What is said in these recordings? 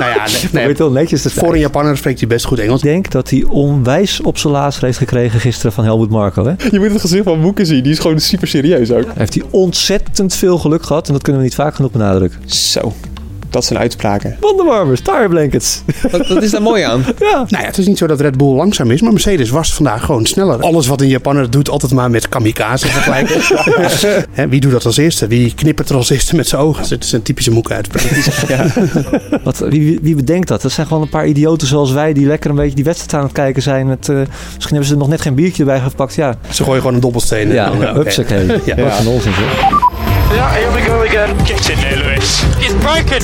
nou ja, nee, netjes te Voor een Japaner spreekt hij best goed Engels. Ik denk dat hij onwijs op zijn laars heeft gekregen gisteren van Helmut Marko. Hè? Je moet het gezicht van Moeke zien. Die is gewoon super serieus ook. Heeft hij ontzettend veel geluk gehad. En dat kunnen we niet vaak genoeg benadrukken. Zo. Dat zijn uitspraken. Wonderwarmers, tire blankets. Wat, wat is daar mooi aan? ja. Nou ja, het is niet zo dat Red Bull langzaam is, maar Mercedes was vandaag gewoon sneller. Alles wat een Japaner doet, altijd maar met kamikaze vergelijken. Hè, wie doet dat als eerste? Wie knippert er als eerste met zijn ogen? Dat is een typische moeke uitspraak. Wat, wie, wie- bedenkt dat? Dat zijn gewoon een paar idioten zoals wij die lekker een beetje die wedstrijd aan het kijken zijn. Met, eh, misschien hebben ze er nog net geen biertje erbij gepakt. Ja, Ze gooien gewoon een dobbelsteen. en ja, dan, ja hupsakee. Ja. Wat een onzin. Yeah, here we go again. Get in there. It's broken.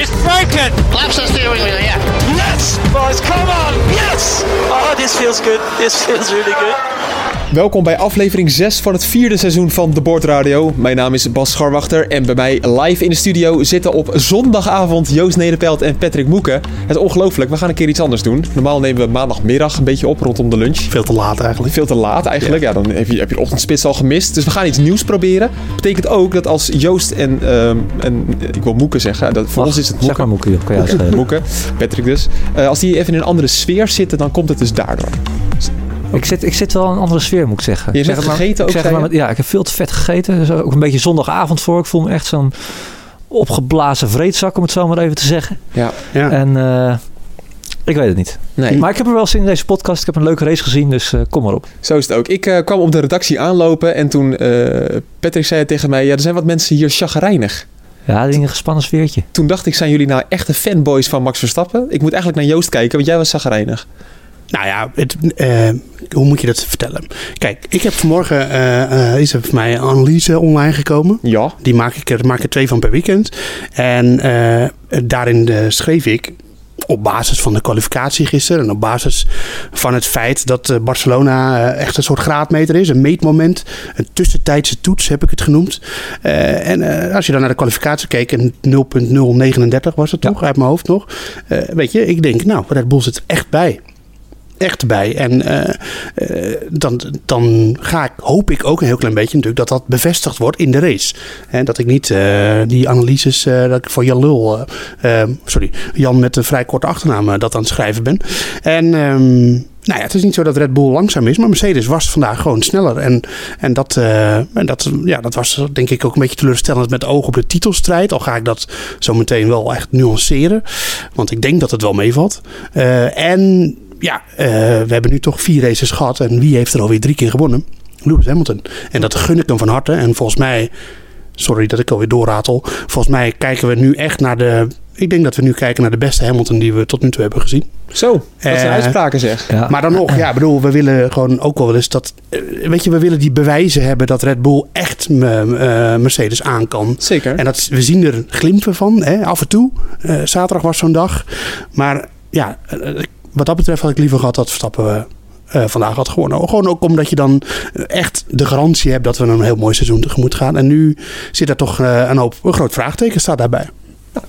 It's broken. Laps the steering wheel, yeah. Yes, boys, come on. Yes. Oh, this feels good. This feels really good. Welkom bij aflevering 6 van het vierde seizoen van De Bordradio. Mijn naam is Bas Scharwachter en bij mij live in de studio zitten op zondagavond Joost Nederpelt en Patrick Moeken. Het is ongelooflijk, we gaan een keer iets anders doen. Normaal nemen we maandagmiddag een beetje op rondom de lunch. Veel te laat eigenlijk. Veel te laat eigenlijk. Ja, dan heb je, heb je de ochtendspits al gemist. Dus we gaan iets nieuws proberen. Betekent ook dat als Joost en, ehm, en eh, ik wil Moeken zeggen. Dat, voor Ach, ons is het Zeg Moeken. maar Moeke, joh. kan schelen. Moeken, Patrick dus. Eh, als die even in een andere sfeer zitten, dan komt het dus daardoor. Ik zit, ik zit wel in een andere sfeer, moet ik zeggen. Je hebt gegeten ook, zeg maar met- Ja, ik heb veel te vet gegeten. Dus ook een beetje zondagavond voor. Ik voel me echt zo'n opgeblazen vreedzak, om het zo maar even te zeggen. Ja, Ja. En eh, ik weet het niet. nee. Maar ik heb er wel zin in deze podcast. Ik heb een leuke race gezien, dus eh, kom maar op. Zo is het ook. Ik eh, kwam op de redactie aanlopen en toen Patrick zei tegen mij: Ja, er zijn wat mensen hier chagrijnig. Ja, die een gespannen sfeertje. Toen dacht ik: Zijn jullie nou echte fanboys van Max Verstappen? Ik moet eigenlijk naar Joost kijken, want jij was chagrijnig. Nou ja, het, eh, hoe moet je dat vertellen? Kijk, ik heb vanmorgen, eh, is er voor mij een analyse online gekomen. Ja. Die maak ik er, maak ik er twee van per weekend. En daarin schreef ik op basis van de kwalificatie gisteren en op basis van het feit dat Barcelona echt een soort graadmeter is, een meetmoment, een tussentijdse toets heb ik het genoemd. En als je dan naar de kwalificatie keek, en 0.039 was het Ja. toch, uit mijn hoofd nog. Weet je, ik denk, nou, Red Bull zit echt bij echt bij. En eh, eh, dan, dan ga ik, hoop ik ook een heel klein beetje natuurlijk dat dat bevestigd wordt in de race. En dat ik niet eh, die analyses, dat ik voor Jan Lul, eh, eh, sorry, Jan met een vrij korte achternaam dat aan het schrijven ben. En ehm, nou ja, het is niet zo dat Red Bull langzaam is, maar Mercedes was vandaag gewoon sneller. En, en, dat, en dat, ja, dat was denk ik ook een beetje teleurstellend met oog op de titelstrijd. Al ga ik dat zo meteen wel echt nuanceren. Want ik denk dat het wel meevalt. En ja, eh, we hebben nu toch vier races gehad. En wie heeft er alweer drie keer gewonnen? Lewis Hamilton. En dat gun ik hem van harte. En volgens mij, sorry dat ik alweer doorratel. Volgens mij kijken we nu echt naar de. Ik denk dat we nu kijken naar de beste Hamilton die we tot nu toe hebben gezien. Zo, dat zijn Eh, uitspraken zeg. Ja. Maar dan nog, ja, bedoel, we willen gewoon ook wel eens dat. eh, Weet je, we willen die bewijzen hebben dat Red Bull echt Mercedes aan kan. Zeker. En dat, we zien er glimpen van, hè, af en toe. Eh, zaterdag was zo'n dag. Maar ja, wat dat betreft had ik liever gehad dat Verstappen eh, eh, vandaag had gewonnen. Gewoon ook omdat je dan eh, echt de garantie hebt dat we een heel mooi seizoen tegemoet gaan. En nu zit er toch een hoop, een groot vraagteken staat daarbij.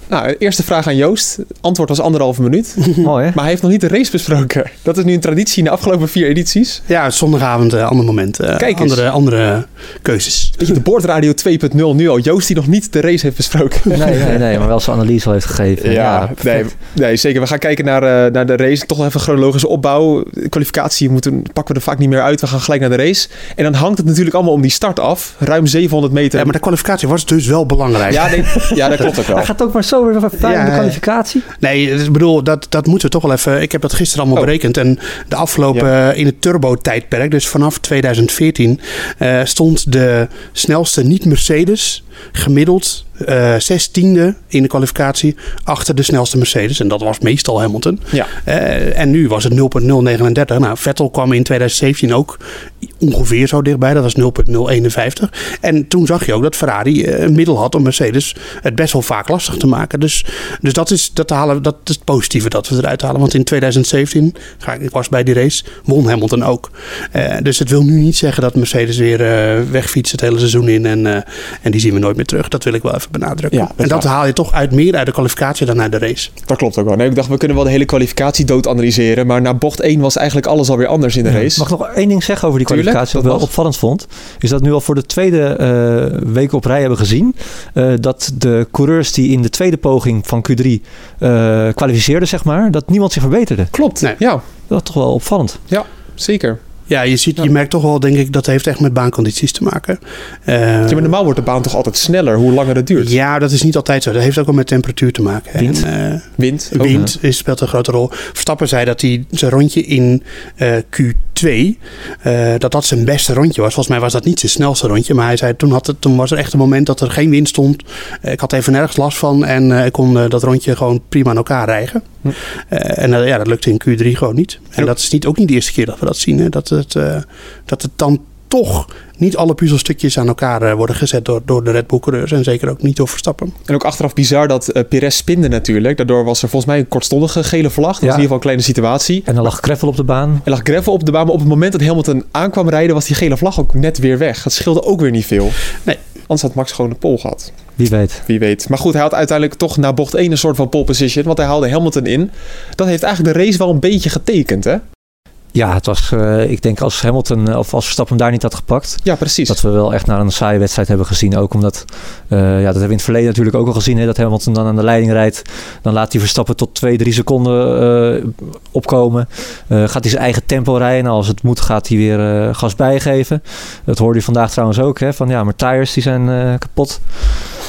Nou, eerste vraag aan Joost. Antwoord was anderhalve minuut. Mooi hè? Maar hij heeft nog niet de race besproken. Dat is nu een traditie in de afgelopen vier edities. Ja, zondagavond, eh, ander moment. eh, Kijk eens. andere, andere keuzes. Weet je, de Boordradio 2.0 nu al. Joost die nog niet de race heeft besproken. Nee, nee, nee, maar wel zijn analyse al heeft gegeven. Ja, nee, nee, zeker. We gaan kijken naar, eh, naar de race. Toch nog even chronologische opbouw. De kwalificatie moeten, pakken we er vaak niet meer uit. We gaan gelijk naar de race. En dan hangt het natuurlijk allemaal om die start af. Ruim 700 meter. Ja, maar de kwalificatie was dus wel belangrijk. ja, nee, ja, dat klopt ook wel. Hij gaat ook maar zo weer fijn Ja, in de kwalificatie. Nee, dus ik bedoel, dat, dat moeten we toch wel even. Ik heb dat gisteren allemaal Oh. berekend. En de afgelopen Ja. eh, in het turbo-tijdperk, dus vanaf 2014, eh, stond de snelste niet-Mercedes gemiddeld eh zestiende in de kwalificatie achter de snelste Mercedes. En dat was meestal Hamilton. Ja. Eh, en nu was het 0.039. Nou, Vettel kwam in 2017 ook ongeveer zo dichtbij. Dat was 0,051. En toen zag je ook dat Ferrari eh, een middel had om Mercedes het best wel vaak lastig te maken. Dus, dus dat, is, dat, halen, dat is het positieve dat we eruit halen. Want in 2017, ga ik, ik was bij die race, won Hamilton ook. Eh, dus het wil nu niet zeggen dat Mercedes weer eh, wegfietst het hele seizoen in. En, eh, en die zien we nooit meer terug. Dat wil ik wel even benadrukken. Ja, dat en dat waar. haal je toch uit meer uit de kwalificatie dan uit de race. Dat klopt ook wel. Nee, ik dacht, we kunnen wel de hele kwalificatie dood analyseren. Maar na bocht 1 was eigenlijk alles alweer anders in de race. Mag ik nog één ding zeggen over die kwalificatie? Wat ik wel opvallend vond. Is dat nu al voor de tweede eh, week op rij hebben gezien. eh, dat de coureurs die in de tweede poging van Q3 eh, kwalificeerden, zeg maar. Dat niemand zich verbeterde. Klopt. Nee. Ja, Dat was toch wel opvallend. zeker. Ja, je, ziet, je merkt toch wel, denk ik, dat heeft echt met baancondities te maken. Eh, Ja, maar normaal wordt de baan toch altijd sneller hoe langer het duurt. ja, dat is niet altijd zo. Dat heeft ook wel met temperatuur te maken. Wind. En, eh, Wind. ook. Wind is, speelt een grote rol. Verstappen zei dat hij zijn rondje in eh, Q2, eh, dat dat zijn beste rondje was. Volgens mij was dat niet zijn snelste rondje. Maar hij zei, toen, had het, toen was er echt een moment dat er geen wind stond. Eh, ik had even nergens last van en eh, ik kon eh, dat rondje gewoon prima aan elkaar rijgen. Hm. Eh, en eh, ja, dat lukte in Q3 gewoon niet. En dat is niet, ook niet de eerste keer dat we dat zien. Hè? Dat, het, eh, dat het dan toch niet alle puzzelstukjes aan elkaar eh, worden gezet door, door de Red Bull coureurs. En zeker ook niet door Verstappen. En ook achteraf bizar dat eh Perez spinde natuurlijk. Daardoor was er volgens mij een kortstondige gele vlag. Dat was in ieder geval een kleine situatie. En dan lag Greffel op de baan. Er lag gravel op de baan, maar op het moment dat Hamilton aankwam rijden... was die gele vlag ook net weer weg. Dat scheelde ook weer niet veel. Nee. Anders had Max gewoon de pole gehad. Wie weet. Wie weet. Maar goed, hij had uiteindelijk toch na bocht 1 een soort van pole position. Want hij haalde Hamilton in. Dat heeft eigenlijk de race wel een beetje getekend, hè? Ja, het was, eh, ik denk als Hamilton eh, of als Verstappen hem daar niet had gepakt. Ja, precies. Dat we wel echt naar een saaie wedstrijd hebben gezien. Ook omdat, eh, ja, dat hebben we in het verleden natuurlijk ook al gezien. Hè, dat Hamilton dan aan de leiding rijdt. Dan laat hij Verstappen tot 2, 3 seconden opkomen. Gaat hij zijn eigen tempo rijden. Nou, als het moet gaat hij weer gas bijgeven. Dat hoorde je vandaag trouwens ook. Hè, van ja, maar tires die zijn kapot.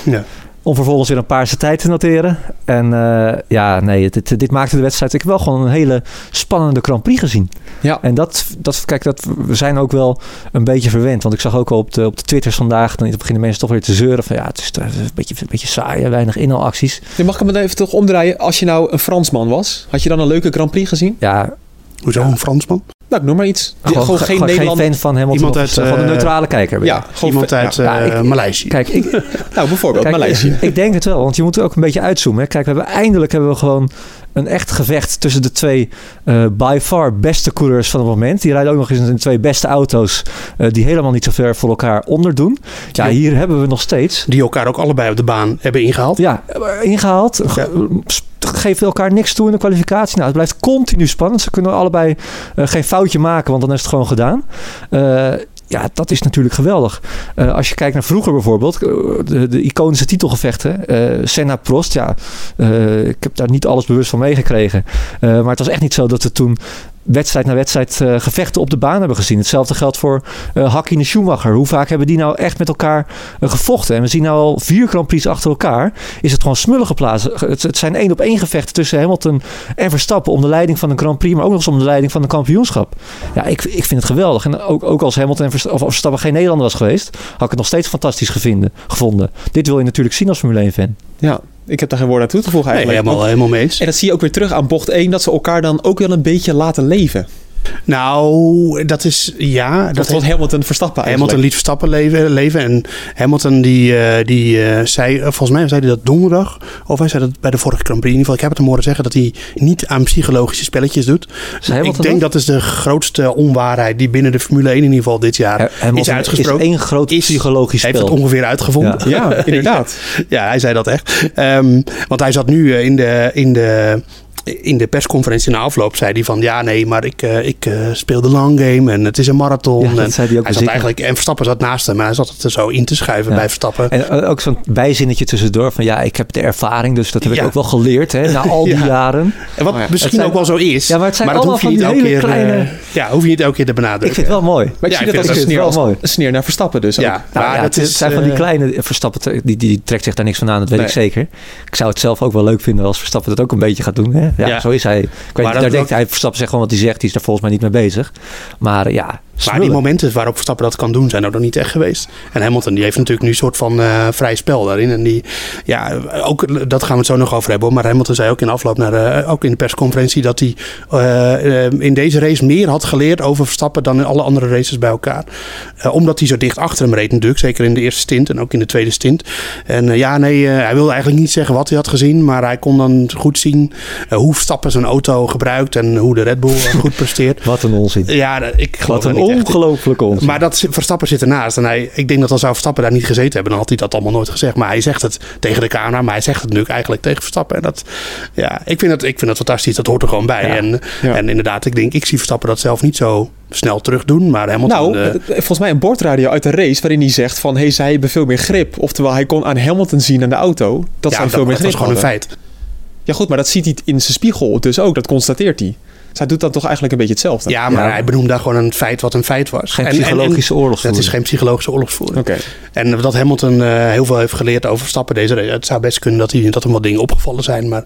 Ja. Om vervolgens weer een paarse tijd te noteren. En eh, ja, nee, dit, dit maakte de wedstrijd. Ik heb wel gewoon een hele spannende Grand Prix gezien. Ja. En dat, dat, kijk, dat, we zijn ook wel een beetje verwend. Want ik zag ook al op de, op de Twitters vandaag. Dan beginnen mensen toch weer te zeuren. Van ja, het is een beetje, een beetje saai. Weinig inhaalacties. Nu mag ik hem dan even toch omdraaien. Als je nou een Fransman was, had je dan een leuke Grand Prix gezien? Ja, Hoezo een Fransman? Nou, ik noem maar iets. Die- gewoon, gewoon geen gewoon Nederland. fan van Hamilton. Iemand uit, gewoon een eh, neutrale kijker. Ja, gewoon Iemand uit ja. Ja, eh, ik- Maleisië. Kijk, ik, Nou, bijvoorbeeld Kijk, Maleisië. Ik denk het wel, want je moet ook een beetje uitzoomen. Hè. Kijk, we hebben eindelijk hebben we gewoon een echt gevecht tussen de twee eh, by far beste coureurs van het moment. Die rijden ook nog eens in de twee beste auto's eh, die helemaal niet zo ver voor elkaar onderdoen. Ja, Ja. hier hebben we nog steeds. Die elkaar ook allebei op de baan hebben ingehaald. Ja, eh, ingehaald. Ge- sp- Geeft elkaar niks toe in de kwalificatie. Nou, het blijft continu spannend. Ze kunnen allebei eh, geen foutje maken, want dan is het gewoon gedaan. Ja, dat is natuurlijk geweldig. Eh, als je kijkt naar vroeger bijvoorbeeld, eh, de, de iconische titelgevechten. eh Senna Prost, ja, ik heb daar niet alles bewust van meegekregen. Maar het was echt niet zo dat we toen wedstrijd na wedstrijd eh, gevechten op de baan hebben gezien. Hetzelfde geldt voor eh Hakkinen Schumacher. Hoe vaak hebben die nou echt met elkaar eh, gevochten? En we zien nou al vier Grand Prix achter elkaar. Is het gewoon smullen geplaatst. Het, zijn één op één gevechten tussen Hamilton en Verstappen om de leiding van een Grand Prix, maar ook nog eens om de leiding van een kampioenschap. Ja, ik, ik vind het geweldig. En ook, ook als Hamilton en Versta- of Verstappen geen Nederlander was geweest, had ik het nog steeds fantastisch gevinden, gevonden. Dit wil je natuurlijk zien als Formule 1 fan. Ja, ik heb daar geen woord aan toe te voegen Nee, eigenlijk. helemaal, helemaal mee eens. En dat zie je ook weer terug aan bocht 1, dat ze elkaar dan ook wel een beetje laten leven. Nou, dat is ja. Dat Dat was Hamilton Verstappen eigenlijk. Hamilton liet Verstappen leven, leven. En Hamilton die, eh, die eh, zei, eh, volgens mij zei hij dat donderdag. Of hij zei dat bij de vorige Grand Prix. In ieder geval, ik heb het hem horen zeggen dat hij niet aan psychologische spelletjes doet. Ik denk dat is de grootste onwaarheid die binnen de Formule 1 in ieder geval dit jaar Hamilton is uitgesproken. één groot Is- psychologisch Hij heeft spel. het ongeveer uitgevonden. Ja, inderdaad. Ja, hij zei dat echt. Ehm, want hij zat nu in de, in de, in de persconferentie na afloop. Zei hij van ja, nee, maar ik, eh, ik eh, speel de long game en het is een marathon. Ja, dat en zei hij ook hij zat eigenlijk, en Verstappen zat naast hem, maar hij zat het er zo in te schuiven Ja. bij Verstappen. En eh, ook zo'n bijzinnetje tussendoor van ja, ik heb de ervaring, dus dat heb ik ook wel geleerd hè, na al die Ja. jaren. En wat Oh ja. misschien zijn- ook wel zo is. Ja, maar het zijn dat allemaal hoef je van niet die elke hele keer, kleine- ja, hoef je niet elke keer te benadrukken. Ik vind het wel mooi. Maar ik Ja, zie ik dat als een sneer, mooi. een sneer naar Verstappen dus Ja, ook. Nou, maar ja, dat het is zijn van die kleine Verstappen, die, die trekt zich daar niks van aan, dat weet ik zeker. Ik zou het zelf ook wel leuk vinden als Verstappen dat ook een beetje gaat doen. Hè? Ja, zo is hij. Ik weet, daar denkt hij, Verstappen zegt gewoon wat hij zegt, die is daar volgens mij niet mee bezig. Maar ja, Maar die momenten waarop Verstappen dat kan doen, zijn er nog niet echt geweest. En Hamilton die heeft natuurlijk nu een soort van uh, vrij spel daarin. En die, ja, ook, dat gaan we het zo nog over hebben. Maar Hamilton zei ook in afloop, naar ook in de persconferentie, dat hij uh, in deze race meer had geleerd over Verstappen dan in alle andere races bij elkaar. Omdat hij zo dicht achter hem reed natuurlijk. Zeker in de eerste stint en ook in de tweede stint. En ja, nee, hij wilde eigenlijk niet zeggen wat hij had gezien. Maar hij kon dan goed zien hoe Verstappen zijn auto gebruikt en hoe de Red Bull goed presteert. Wat een onzin. Ja, ik geloof Wat een ongelooflijke onzin. Maar dat Verstappen zit ernaast. En hij, ik denk dat als zou Verstappen daar niet gezeten hebben, dan had hij dat allemaal nooit gezegd. Maar hij zegt het tegen de camera, maar hij zegt het nu eigenlijk tegen Verstappen. En dat, ja, ik vind het, ik vind het fantastisch. Dat hoort er gewoon bij. En, en inderdaad, ik denk, ik zie Verstappen dat zelf niet zo snel terug doen. Maar Hamilton... Nou, volgens mij een bordradio uit de race waarin hij zegt van... hey, zij hebben veel meer grip. Oftewel, hij kon aan Hamilton zien aan de auto dat ja, zij veel meer grip dat is gewoon een feit. Ja goed, maar dat ziet hij in zijn spiegel dus ook. Dat constateert hij. Zij doet dat toch eigenlijk een beetje hetzelfde? Ja, maar hij benoemde daar gewoon een feit wat een feit was. Geen psychologische oorlogsvoering. Het is geen psychologische oorlogsvoering. Oké. En dat Hamilton uh, heel veel heeft geleerd over stappen deze Het zou best kunnen dat, hij, dat hem wat dingen opgevallen zijn. Maar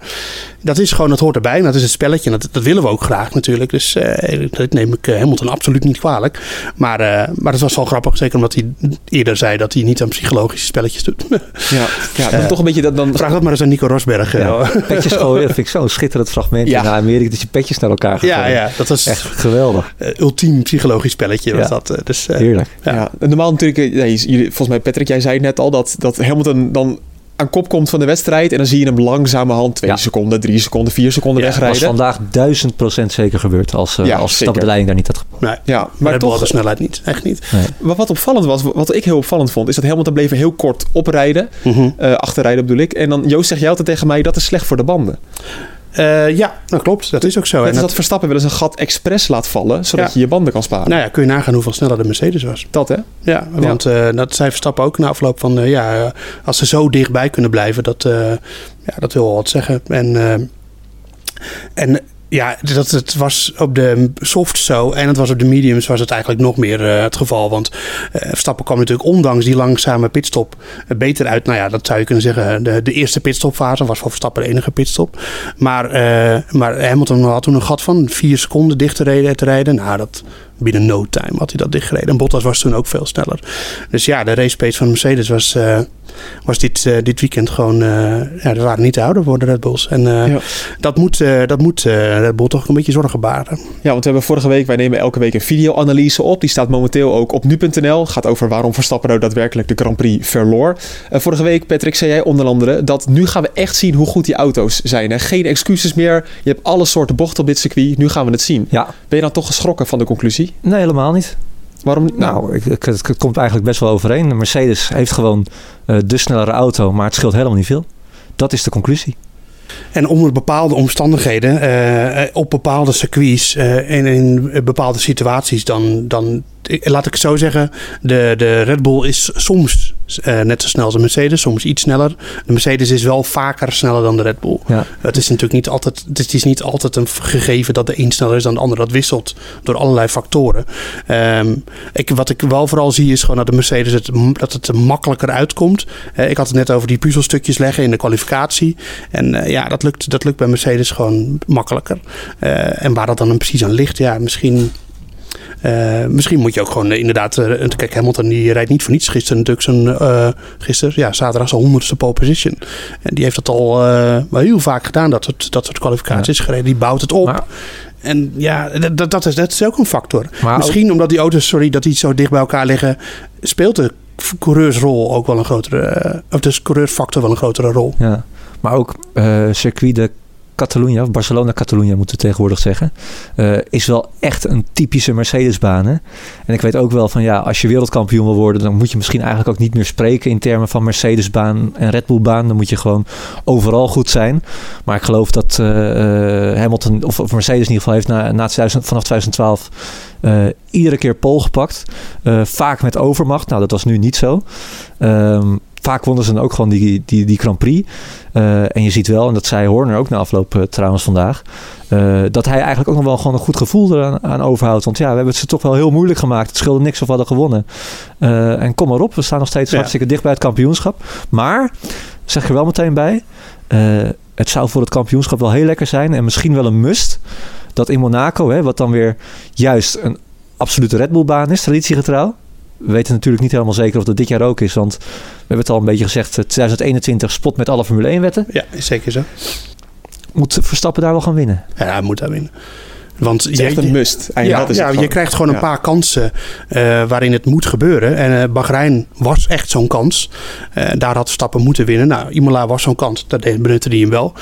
dat is gewoon, het hoort erbij. En dat is het spelletje. En dat, dat willen we ook graag natuurlijk. Dus uh, dat neem ik uh, Hamilton absoluut niet kwalijk. Maar, maar het was wel grappig. Zeker omdat hij eerder zei dat hij niet aan psychologische spelletjes doet. ja, ja dan toch een beetje... Dat, dan... Vraag dat maar eens aan Nico Rosberg. Ja. petjes gooien, dat vind ik zo'n schitterend fragment ja. in Amerika. Dat je petjes naar elkaar Ja, ja, dat was echt geweldig. Uh, ultiem psychologisch spelletje was dat. Uh, dus, uh, Heerlijk. Ja. ja. normaal natuurlijk, nee, volgens mij Patrick, jij zei het net al, dat, dat Hamilton dan aan kop komt van de wedstrijd. En dan zie je hem langzamerhand twee ja. seconden, drie seconden, vier seconden ja, wegrijden. Dat was vandaag duizend procent zeker gebeurd als, uh, ja, als de leiding daar niet had gepakt. Nee, ja, maar toch de snelheid niet. Echt niet. Nee. Maar wat opvallend was, wat ik heel opvallend vond, is dat Hamilton bleef heel kort oprijden. Mm -hmm. uh, achterrijden bedoel ik. En dan, Joost zegt jij altijd tegen mij, dat is slecht voor de banden. Uh, ja, dat klopt. Dat is ook zo. Net en dat, dat Verstappen wel eens een gat expres laat vallen, zodat ja. je je banden kan sparen. Nou ja, kun je nagaan hoeveel sneller de Mercedes was. Dat hè? Ja, want ja. Uh, dat zei Verstappen ook na afloop van, uh, ja, als ze zo dichtbij kunnen blijven, dat, ja, dat wil wel wat zeggen. En, en ja, dat, het was op de soft zo en het was op de mediums was het eigenlijk nog meer uh, het geval. Want uh, Verstappen kwam natuurlijk ondanks die langzame pitstop uh, beter uit. Nou ja, dat zou je kunnen zeggen. De, de eerste pitstopfase was voor Verstappen de enige pitstop. Maar, maar Hamilton had toen een gat van vier seconden dicht te rijden. Te rijden. Nou, dat binnen no time had hij dat dichtgereden. En Bottas was toen ook veel sneller. Dus ja, de race pace van Mercedes was, uh, was dit, uh, dit weekend gewoon... Uh, ja, er waren niet te houden voor de Red Bulls. En ja. dat moet, dat moet Red Bull toch een beetje zorgen baren. Ja, want we hebben vorige week... Wij nemen elke week een videoanalyse op. Die staat momenteel ook op nu.nl. gaat over waarom Verstappen nou daadwerkelijk de Grand Prix verloor. vorige week, Patrick, zei jij onder andere... dat nu gaan we echt zien hoe goed die auto's zijn. Hè? Geen excuses meer. Je hebt alle soorten bochten op dit circuit. Nu gaan we het zien. Ja. Ben je dan toch geschrokken van de conclusie? Nee, helemaal niet. Waarom niet? Nou, het, het, komt eigenlijk best wel overeen. De Mercedes heeft gewoon uh, de snellere auto, maar het scheelt helemaal niet veel. Dat is de conclusie. En onder bepaalde omstandigheden, uh, op bepaalde circuits uh, en in bepaalde situaties, dan, dan laat ik het zo zeggen, de, de Red Bull is soms uh, net zo snel als de Mercedes, soms iets sneller. De Mercedes is wel vaker sneller dan de Red Bull. Ja. Het is natuurlijk niet altijd, het is niet altijd een gegeven dat de een sneller is dan de ander. Dat wisselt door allerlei factoren. Um, ik, wat ik wel vooral zie is gewoon dat de Mercedes het, dat het er makkelijker uitkomt. Uh, ik had het net over die puzzelstukjes leggen in de kwalificatie. En uh, ja, dat lukt, dat lukt bij Mercedes gewoon makkelijker. en waar dat dan precies aan ligt, ja, misschien uh, misschien moet je ook gewoon uh, inderdaad. Kijk, Hamilton die rijdt niet voor niets gisteren natuurlijk zijn. gisteren, ja, zaterdag zijn honderdste pole position. En die heeft dat al wel heel vaak gedaan, dat soort, dat soort kwalificaties ja. gereden. Die bouwt het op. Maar, en ja, dat, dat, is, dat is ook een factor. Maar misschien ook, omdat die auto's, sorry, dat die zo dicht bij elkaar liggen, speelt de coureursrol ook wel een grotere. of de coureursfactor wel een grotere rol. Ja, maar ook circuit de Catalunya, of Barcelona-Catalunya moeten we tegenwoordig zeggen, uh, is wel echt een typische Mercedes-baan. En ik weet ook wel van ja, als je wereldkampioen wil worden, dan moet je misschien eigenlijk ook niet meer spreken in termen van Mercedes-baan en Red Bull-baan. Dan moet je gewoon overal goed zijn. Maar ik geloof dat uh, Hamilton, of, of, Mercedes in ieder geval, heeft na, na 2000, vanaf 2012 uh, iedere keer pol gepakt. vaak met overmacht. Nou, dat was nu niet zo. Um, vaak wonnen ze dan ook gewoon die, die, die Grand Prix. Uh, en je ziet wel, en dat zei Horner ook na afloop uh, trouwens vandaag, uh, dat hij eigenlijk ook nog wel gewoon een goed gevoel eraan aan overhoudt. Want ja, we hebben het ze toch wel heel moeilijk gemaakt. Het scheelde niks of we hadden gewonnen. en kom maar op, we staan nog steeds ja. hartstikke dicht bij het kampioenschap. Maar, zeg er wel meteen bij, het zou voor het kampioenschap wel heel lekker zijn en misschien wel een must dat in Monaco, hè, wat dan weer juist een absolute Red Bull baan is, traditiegetrouw. We weten natuurlijk niet helemaal zeker of dat dit jaar ook is. Want we hebben het al een beetje gezegd. eh, 2021 spot met alle Formule 1 wetten. Ja, is zeker zo. Moet Verstappen daar wel gaan winnen? Ja, hij moet daar winnen. Want Het is echt een must. Eigenlijk, Ja, dat is ja je krijgt gewoon een paar kansen eh, waarin het moet gebeuren. En eh Bahrein was echt zo'n kans. Eh, daar had Stappen moeten winnen. Nou, Imola was zo'n kans. Daar deed- benutte hij hem wel.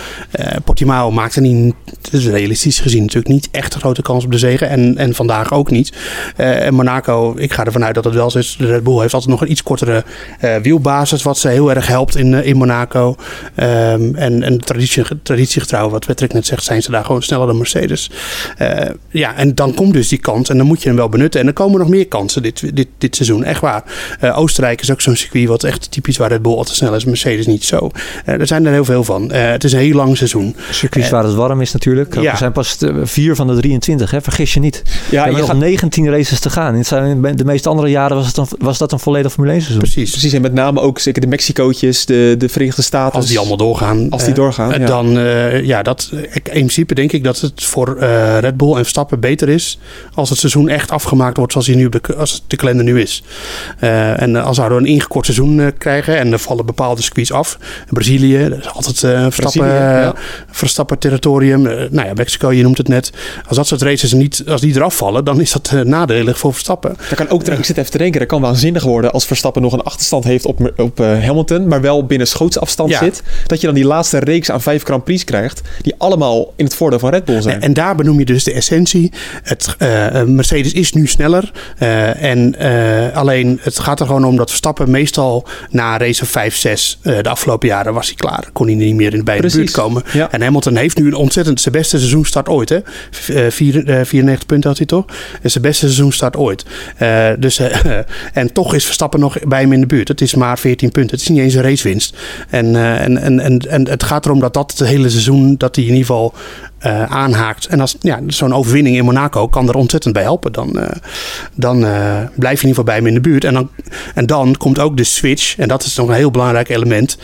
Portimao maakte niet, realistisch gezien natuurlijk niet echt een grote kans op de zegen. En, en vandaag ook niet. En Monaco, ik ga ervan uit dat het wel zo is. De Red Bull heeft altijd nog een iets kortere wielbasis. Wat ze heel erg helpt in, in Monaco. Ehm, en en traditie, traditiegetrouw, wat Patrick net zegt, zijn ze daar gewoon sneller dan Mercedes. Eh, ja, en dan komt dus die kans en dan moet je hem wel benutten. En er komen nog meer kansen dit, dit, dit seizoen, echt waar. Eh, Oostenrijk is ook zo'n circuit wat echt typisch waar Red Bull altijd snel is, Mercedes niet zo. Eh, er zijn er heel veel van. Eh, het is een heel lang seizoen. Circuits waar het warm is natuurlijk. ja. Er zijn pas vier van de 23, hè? vergis je niet. Ja, je nog gaat, 19 races te gaan. Het zijn, de meeste andere jaren was, het een, was dat een volledig Formule 1 seizoen. Precies. precies. En met name ook zeker de Mexicootjes, de, de Verenigde Staten. Als die allemaal doorgaan. Als die doorgaan, ja. Dan, eh, ja, dat, in principe denk ik dat het voor eh, Red Bull en Verstappen beter is als het seizoen echt afgemaakt wordt zoals hij nu de, als de kalender nu is. Eh, en eh, als we een ingekort seizoen eh, krijgen en er vallen bepaalde circuits af. Brazilië, dat is altijd eh Verstappen, ja. Verstappen territorium. Nou ja, Mexico, je noemt het net. Als dat soort races niet, als die eraf vallen, dan is dat nadelig voor Verstappen. Daar kan ook, ik zit even te denken, dat kan waanzinnig worden als Verstappen nog een achterstand heeft op, op Hamilton, maar wel binnen schootsafstand Ja. zit. Dat je dan die laatste reeks aan vijf Grand Prix krijgt, die allemaal in het voordeel van Red Bull zijn. En daar benoem je dus de essentie. Het, eh, eh, Mercedes is nu sneller. eh, en alleen het gaat er gewoon om dat Verstappen meestal na race 5, 6 eh, de afgelopen jaren was hij klaar. Kon hij niet meer in, bij de buurt komen. ja. En Hamilton heeft nu een ontzettend zijn beste seizoenstart ooit. Hè? V- eh, vier- eh, 94 punten had hij toch? Is zijn beste seizoenstart ooit. Dus, en toch is Verstappen nog bij hem in de buurt. Het is maar 14 punten. Het is niet eens een racewinst. En, en, en, en, en het gaat erom dat dat het hele seizoen, dat hij in ieder geval eh, aanhaakt. En als ja, zo'n overwinning in Monaco kan er ontzettend bij helpen. Dan, eh, dan eh, blijf je in ieder geval bij hem in de buurt. En dan, en dan komt ook de switch. En dat is nog een heel belangrijk element.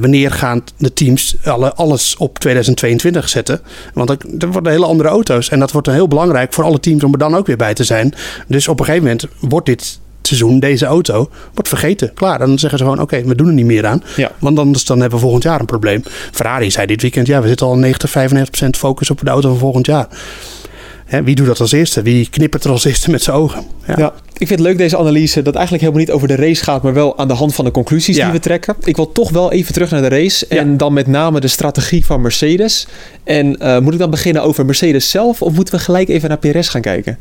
Wanneer gaan de teams alle, alles op 2022 zetten? Want dat worden hele andere auto's. En dat wordt heel belangrijk voor alle teams om er dan ook weer bij te zijn. Dus op een gegeven moment wordt dit seizoen, deze auto, wordt vergeten. Klaar, dan zeggen ze gewoon, oké, we doen er niet meer aan. Ja. Want anders dan hebben we volgend jaar een probleem. Ferrari zei dit weekend, ja, we zitten al 90, 95% focus op de auto van volgend jaar. Hè, wie doet dat als eerste? Wie knippert er als eerste met zijn ogen? Ja. Ja, ik vind het leuk deze analyse dat eigenlijk helemaal niet over de race gaat, maar wel aan de hand van de conclusies Ja. die we trekken. Ik wil toch wel even terug naar de race Ja. en dan met name de strategie van Mercedes. En eh, moet ik dan beginnen over Mercedes zelf of moeten we gelijk even naar Perez gaan kijken?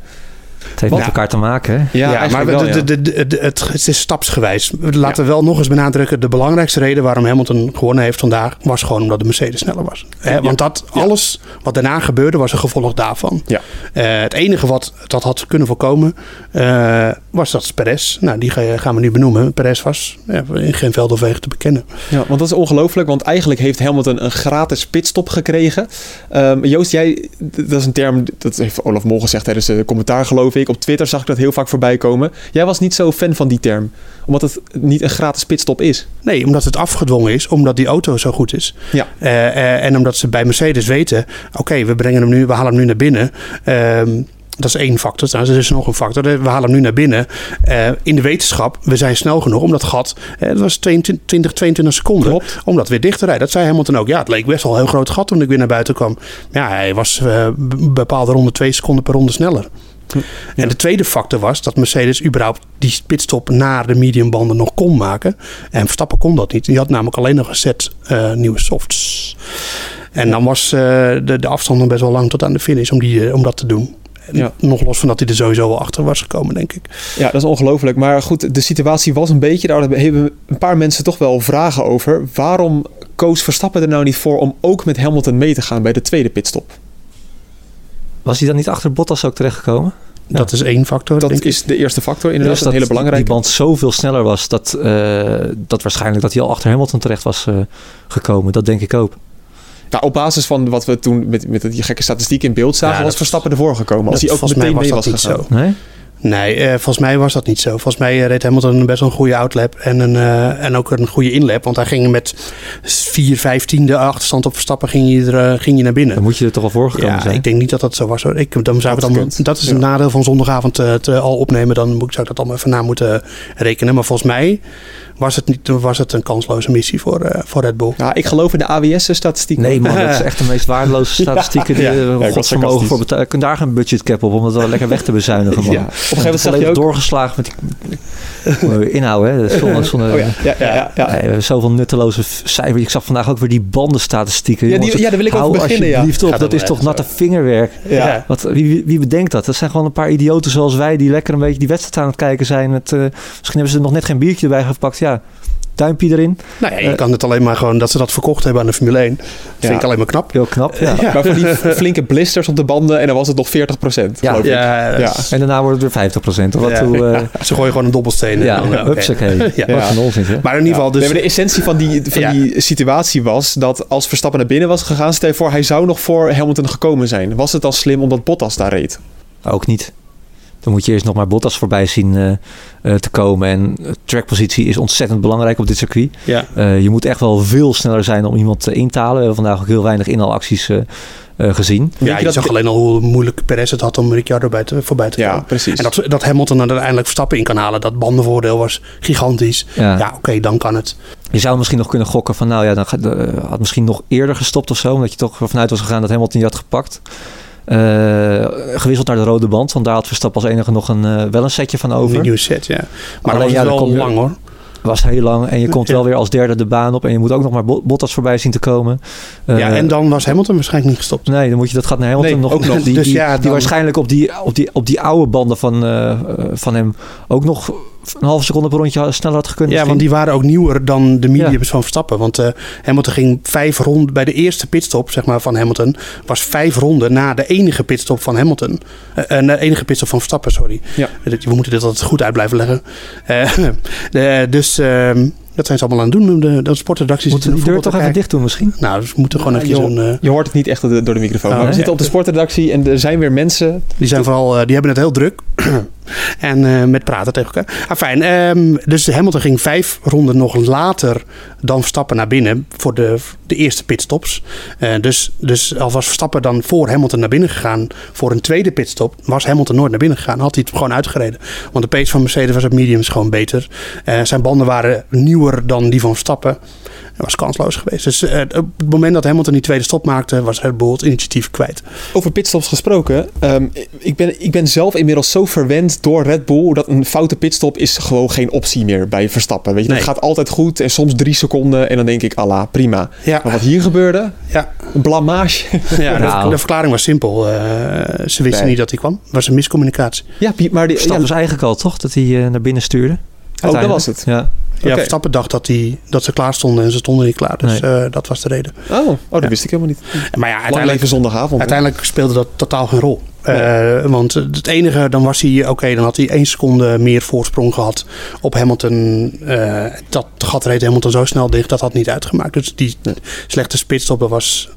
Het heeft Want- met elkaar te maken. Hè? Ja, maar wel, de, de, de, de- de- het, het is stapsgewijs. Laten we wel nog eens benadrukken. De belangrijkste reden waarom Hamilton gewonnen heeft vandaag... was gewoon omdat de Mercedes sneller was. Hè, Want dat, alles wat daarna gebeurde was een gevolg daarvan. Ja. Eh, het enige wat dat had kunnen voorkomen... eh, was dat Perez. Nou, die ga- gaan we nu benoemen. Perez was ja, in geen veld of wegen te bekennen. Ja, want dat is ongelooflijk, want eigenlijk heeft Hamilton een gratis pitstop gekregen. Ehm, Joost, jij, dat is een term, dat heeft Olaf Mol gezegd tijdens de commentaar geloof ik. Op Twitter zag ik dat heel vaak voorbij komen. Jij was niet zo fan van die term, omdat het niet een gratis pitstop is. Nee, omdat het afgedwongen is, omdat die auto zo goed is. Ja. Eh, eh, en omdat ze bij Mercedes weten, oké, we brengen hem nu, we halen hem nu naar binnen. Ehm, dat is één factor. Trouwens, er is nog een factor. We halen hem nu naar binnen. Eh, in de wetenschap, we zijn snel genoeg om dat gat. eh, dat was 22, 22 seconden. Klopt. Om dat weer dicht te rijden. Dat zei Hamilton ook. Ja, het leek best wel een heel groot gat toen ik weer naar buiten kwam. Ja, hij was eh, b- bepaalde ronde twee seconden per ronde sneller. En de tweede factor was dat Mercedes überhaupt die pitstop naar de mediumbanden nog kon maken. En Verstappen kon dat niet. Die had namelijk alleen nog een set eh, nieuwe softs. En dan was eh, de, de afstand nog best wel lang tot aan de finish om, die, eh, om dat te doen. En Ja. Nog los van dat hij er sowieso wel achter was gekomen, denk ik. Ja, dat is ongelooflijk. Maar goed, de situatie was een beetje, daar hebben een paar mensen toch wel vragen over. Waarom koos Verstappen er nou niet voor om ook met Hamilton mee te gaan bij de tweede pitstop? Was hij dan niet achter Bottas ook terechtgekomen? Ja. Dat is één factor, Dat denk ik. is de eerste factor, inderdaad. Dus een hele belangrijke. die band zoveel sneller was dat, eh, dat waarschijnlijk dat hij al achter Hamilton terecht was eh, gekomen. Dat denk ik ook. Nou, op basis van wat we toen met, met die gekke statistiek in beeld zagen, Ja, was dat- Verstappen ervoor gekomen. Als dat- hij ook meteen mee was was dat niet gegaan. zo. Nee? Nee, eh, volgens mij was dat niet zo. Volgens mij eh, reed Hamilton best wel een goede outlap en, een, eh, en ook een goede inlap. Want hij ging met 4 vijftiende achterstand op Verstappen ging je, er, ging je naar binnen. Dan moet je er toch al voorgekomen Ja, zijn. ik denk niet dat dat zo was. Hoor. Ik, dan zou Dat het dan, dat is Ja. een nadeel van zondagavond te al opnemen. Dan moet, zou ik dat allemaal even na moeten rekenen. Maar volgens mij was het, niet, was het een kansloze missie voor, eh, voor Red Bull. Ja, ik geloof in de AWS-statistiek. Nee man, dat is echt de meest waardeloze statistieken die Ja, ja. je Ja, sarcastisch. voor betalen. Je kunt daar geen budgetcap op om het wel lekker weg te bezuinigen man. Ja. Op een gegeven moment zag je Volledig ook... doorgeslagen met die inhouden hè. Zonder, zonder, Oh ja, ja, ja. ja, ja. Nee, we hebben zoveel nutteloze cijfers. Ik zag vandaag ook weer die bandenstatistieken. Ja, die- ja, daar wil ik over hou beginnen, ja. op. Dat ook is toch natte vingerwerk. Ja. Wat, wie, wie, wie bedenkt dat? Dat zijn gewoon een paar idioten zoals wij... die lekker een beetje die wedstrijd aan het kijken zijn. Met, eh, misschien hebben ze er nog net geen biertje erbij gepakt. Ja, duimpje erin. Nou ja, je Eh, kan het alleen maar gewoon dat ze dat verkocht hebben aan de Formule 1. Dat Ja. vind ik alleen maar knap. Heel knap. Ja. Maar van die flinke blisters op de banden en dan was het nog 40 procent. Ja. Ja, Ja. En daarna wordt het weer 50 Of wat Ja. hoe, eh, Ze gooien gewoon een dobbelsteen. ja, en dan, oké. hupsakee. Ja. Wat een onzin, hè? Maar in ieder geval, dus... Nee, maar de essentie van, die, van Ja. die situatie was dat als Verstappen naar binnen was gegaan, stel je voor, hij zou nog voor Hamilton gekomen zijn. Was het dan slim omdat Bottas daar reed? Ook niet. Dan moet je eerst nog maar Bottas voorbij zien eh, eh, te komen. En eh, trackpositie is ontzettend belangrijk op dit circuit. ja. Eh, je moet echt wel veel sneller zijn om iemand in te halen. We hebben vandaag ook heel weinig inhaalacties eh eh, gezien. Ja, je je dat- zag alleen al hoe moeilijk Perez het had om Ricciardo bij te, voorbij te Ja, komen. precies. En dat, dat Hamilton dan uiteindelijk Verstappen in kan halen, dat bandenvoordeel was gigantisch. Ja. Ja, oké, dan kan het. Je zou misschien nog kunnen gokken van... nou ja, dan had misschien nog eerder gestopt of zo. Omdat je toch vanuit was gegaan dat Hamilton je had gepakt. Eh, gewisseld naar de rode band. Want daar had Verstappen als enige nog een, eh, wel een setje van Een over. nieuwe set, ja. Maar Alleen, dat ja, was wel je- lang hoor. was heel lang. En je komt Ja. wel weer als derde de baan op. En je moet ook nog maar Bo- Bottas voorbij zien te komen. Eh, ja, en dan was Hamilton waarschijnlijk niet gestopt. Nee, dan moet je dat gaat naar Hamilton Nee, nog. ook nog. Die, Dus die, ja, die waarschijnlijk op die, op, die, op die oude banden van, eh, eh, van hem ook nog een halve seconde per rondje sneller had gekund. Ja, want die waren ook nieuwer dan de mediums van Verstappen. Want eh, Hamilton ging vijf ronden bij de eerste pitstop zeg maar, van Hamilton. Was vijf ronden na de enige pitstop van Hamilton. Eh, de enige pitstop van Verstappen, sorry. Ja. We moeten dit altijd goed uit blijven leggen. Dus ehm, dat zijn ze allemaal aan het doen. De, de sportredacties Moeten we die deur toch even dicht doen misschien? Nou, dus we moeten gewoon Ja, even zo'n... eh, Je hoort het niet echt door de, de microfoon. Oh, maar we zitten op de sportredactie en er zijn weer mensen. Die zijn vooral, eh, die hebben het heel druk. en eh, met praten tegen elkaar. Ah, fijn. ehm, dus Hamilton ging vijf ronden nog later dan Verstappen naar binnen voor de, de eerste pitstops. Eh, dus, dus al was Verstappen dan voor Hamilton naar binnen gegaan voor een tweede pitstop, was Hamilton nooit naar binnen gegaan. Had hij het gewoon uitgereden. Want de pace van Mercedes was op mediums gewoon beter. Eh, zijn banden waren nieuwer dan die van Verstappen. Dat was kansloos geweest. Dus eh, op het moment dat Hamilton die tweede stop maakte, was Red Bull het initiatief kwijt. Over pitstops gesproken. ehm, ik, ben, ik ben zelf inmiddels zo verwend door Red Bull dat een foute pitstop is gewoon geen optie meer bij Verstappen. Weet je, Nee. dat gaat altijd goed en soms drie seconden en dan denk ik, Allah, prima. Ja. Maar wat hier gebeurde, Ja, een blamage. Ja, Nou. de, de verklaring was simpel. Eh, ze wisten Nee. niet dat hij kwam. Het was een miscommunicatie. ja, maar die, ja, Verstappen was eigenlijk al toch dat hij eh, naar binnen stuurde. Dat was het. Ja. Ja, Oké. Verstappen dacht dat, die, dat ze klaar stonden en ze stonden niet klaar. Dus eh, dat was de reden. Oh, oh dat Ja. wist ik helemaal niet. Maar ja, uiteindelijk, zondagavond. uiteindelijk speelde dat totaal geen rol. Eh, want het enige, dan was hij, oké, dan had hij één seconde meer voorsprong gehad op Hamilton. Eh, dat gat reed Hamilton zo snel dicht, dat had niet uitgemaakt. Dus die slechte spitstop, dat was...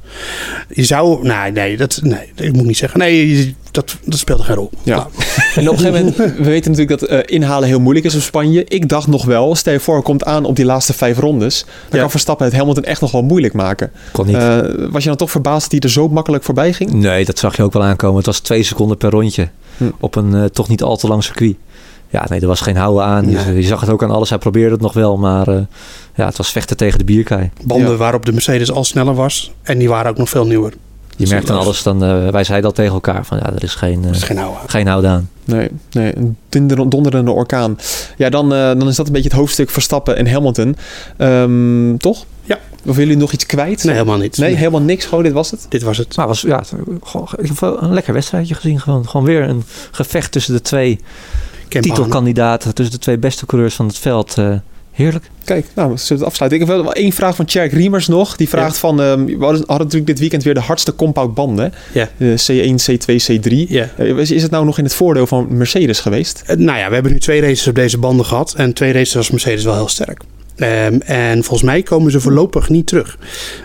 Je zou, nee, nee, dat, nee, ik moet niet zeggen. Nee, dat, dat speelde geen rol. Ja. Nou, En op een gegeven moment, we weten natuurlijk dat eh, inhalen heel moeilijk is op Spanje. Ik dacht nog wel, stel je voor, het komt aan op die laatste vijf rondes. Dan Ja. kan Verstappen het Hamilton echt nog wel moeilijk maken. Kon niet. Eh, was je dan toch verbaasd dat hij er zo makkelijk voorbij ging? Nee, dat zag je ook wel aankomen. Het was twee seconden per rondje. Hm. Op een eh, toch niet al te lang circuit. Ja, nee, er was geen houden aan. Je- Nee. Je, zag het ook aan alles. Hij probeerde het nog wel, maar eh, ja, het was vechten tegen de bierkei. banden Ja. waarop de Mercedes al sneller was. En die waren ook nog veel nieuwer. Je merkt aan alles, dan, eh, wij zeiden al tegen elkaar van ja, er is geen, eh, Dat is geen oude. geen houden aan. Nee, nee een donder- donderende orkaan. Ja, dan, eh, dan is dat een beetje het hoofdstuk Verstappen en Hamilton. Ehm, toch? Ja. Of willen jullie nog iets kwijt? Nee, helemaal niet. Nee, helemaal niks. Gewoon, dit was het. Dit was het. Maar was ja, gewoon, ik heb wel een lekker wedstrijdje gezien. Gewoon, gewoon weer een gevecht tussen de twee Kemp titelkandidaten. Tussen de twee beste coureurs van het veld. Eh, heerlijk. Kijk, nou, we zullen het afsluiten. Ik heb wel één vraag van Tjerk Riemers nog. Die vraagt van, ehm, we hadden, natuurlijk dit weekend weer de hardste compound banden. Ja. De C1, C2, C3. Ja. Eh, Is, is het nou nog in het voordeel van Mercedes geweest? Eh, Nou ja, we hebben nu twee races op deze banden gehad. En twee races was Mercedes wel heel sterk. Ehm, en volgens mij komen ze voorlopig niet terug.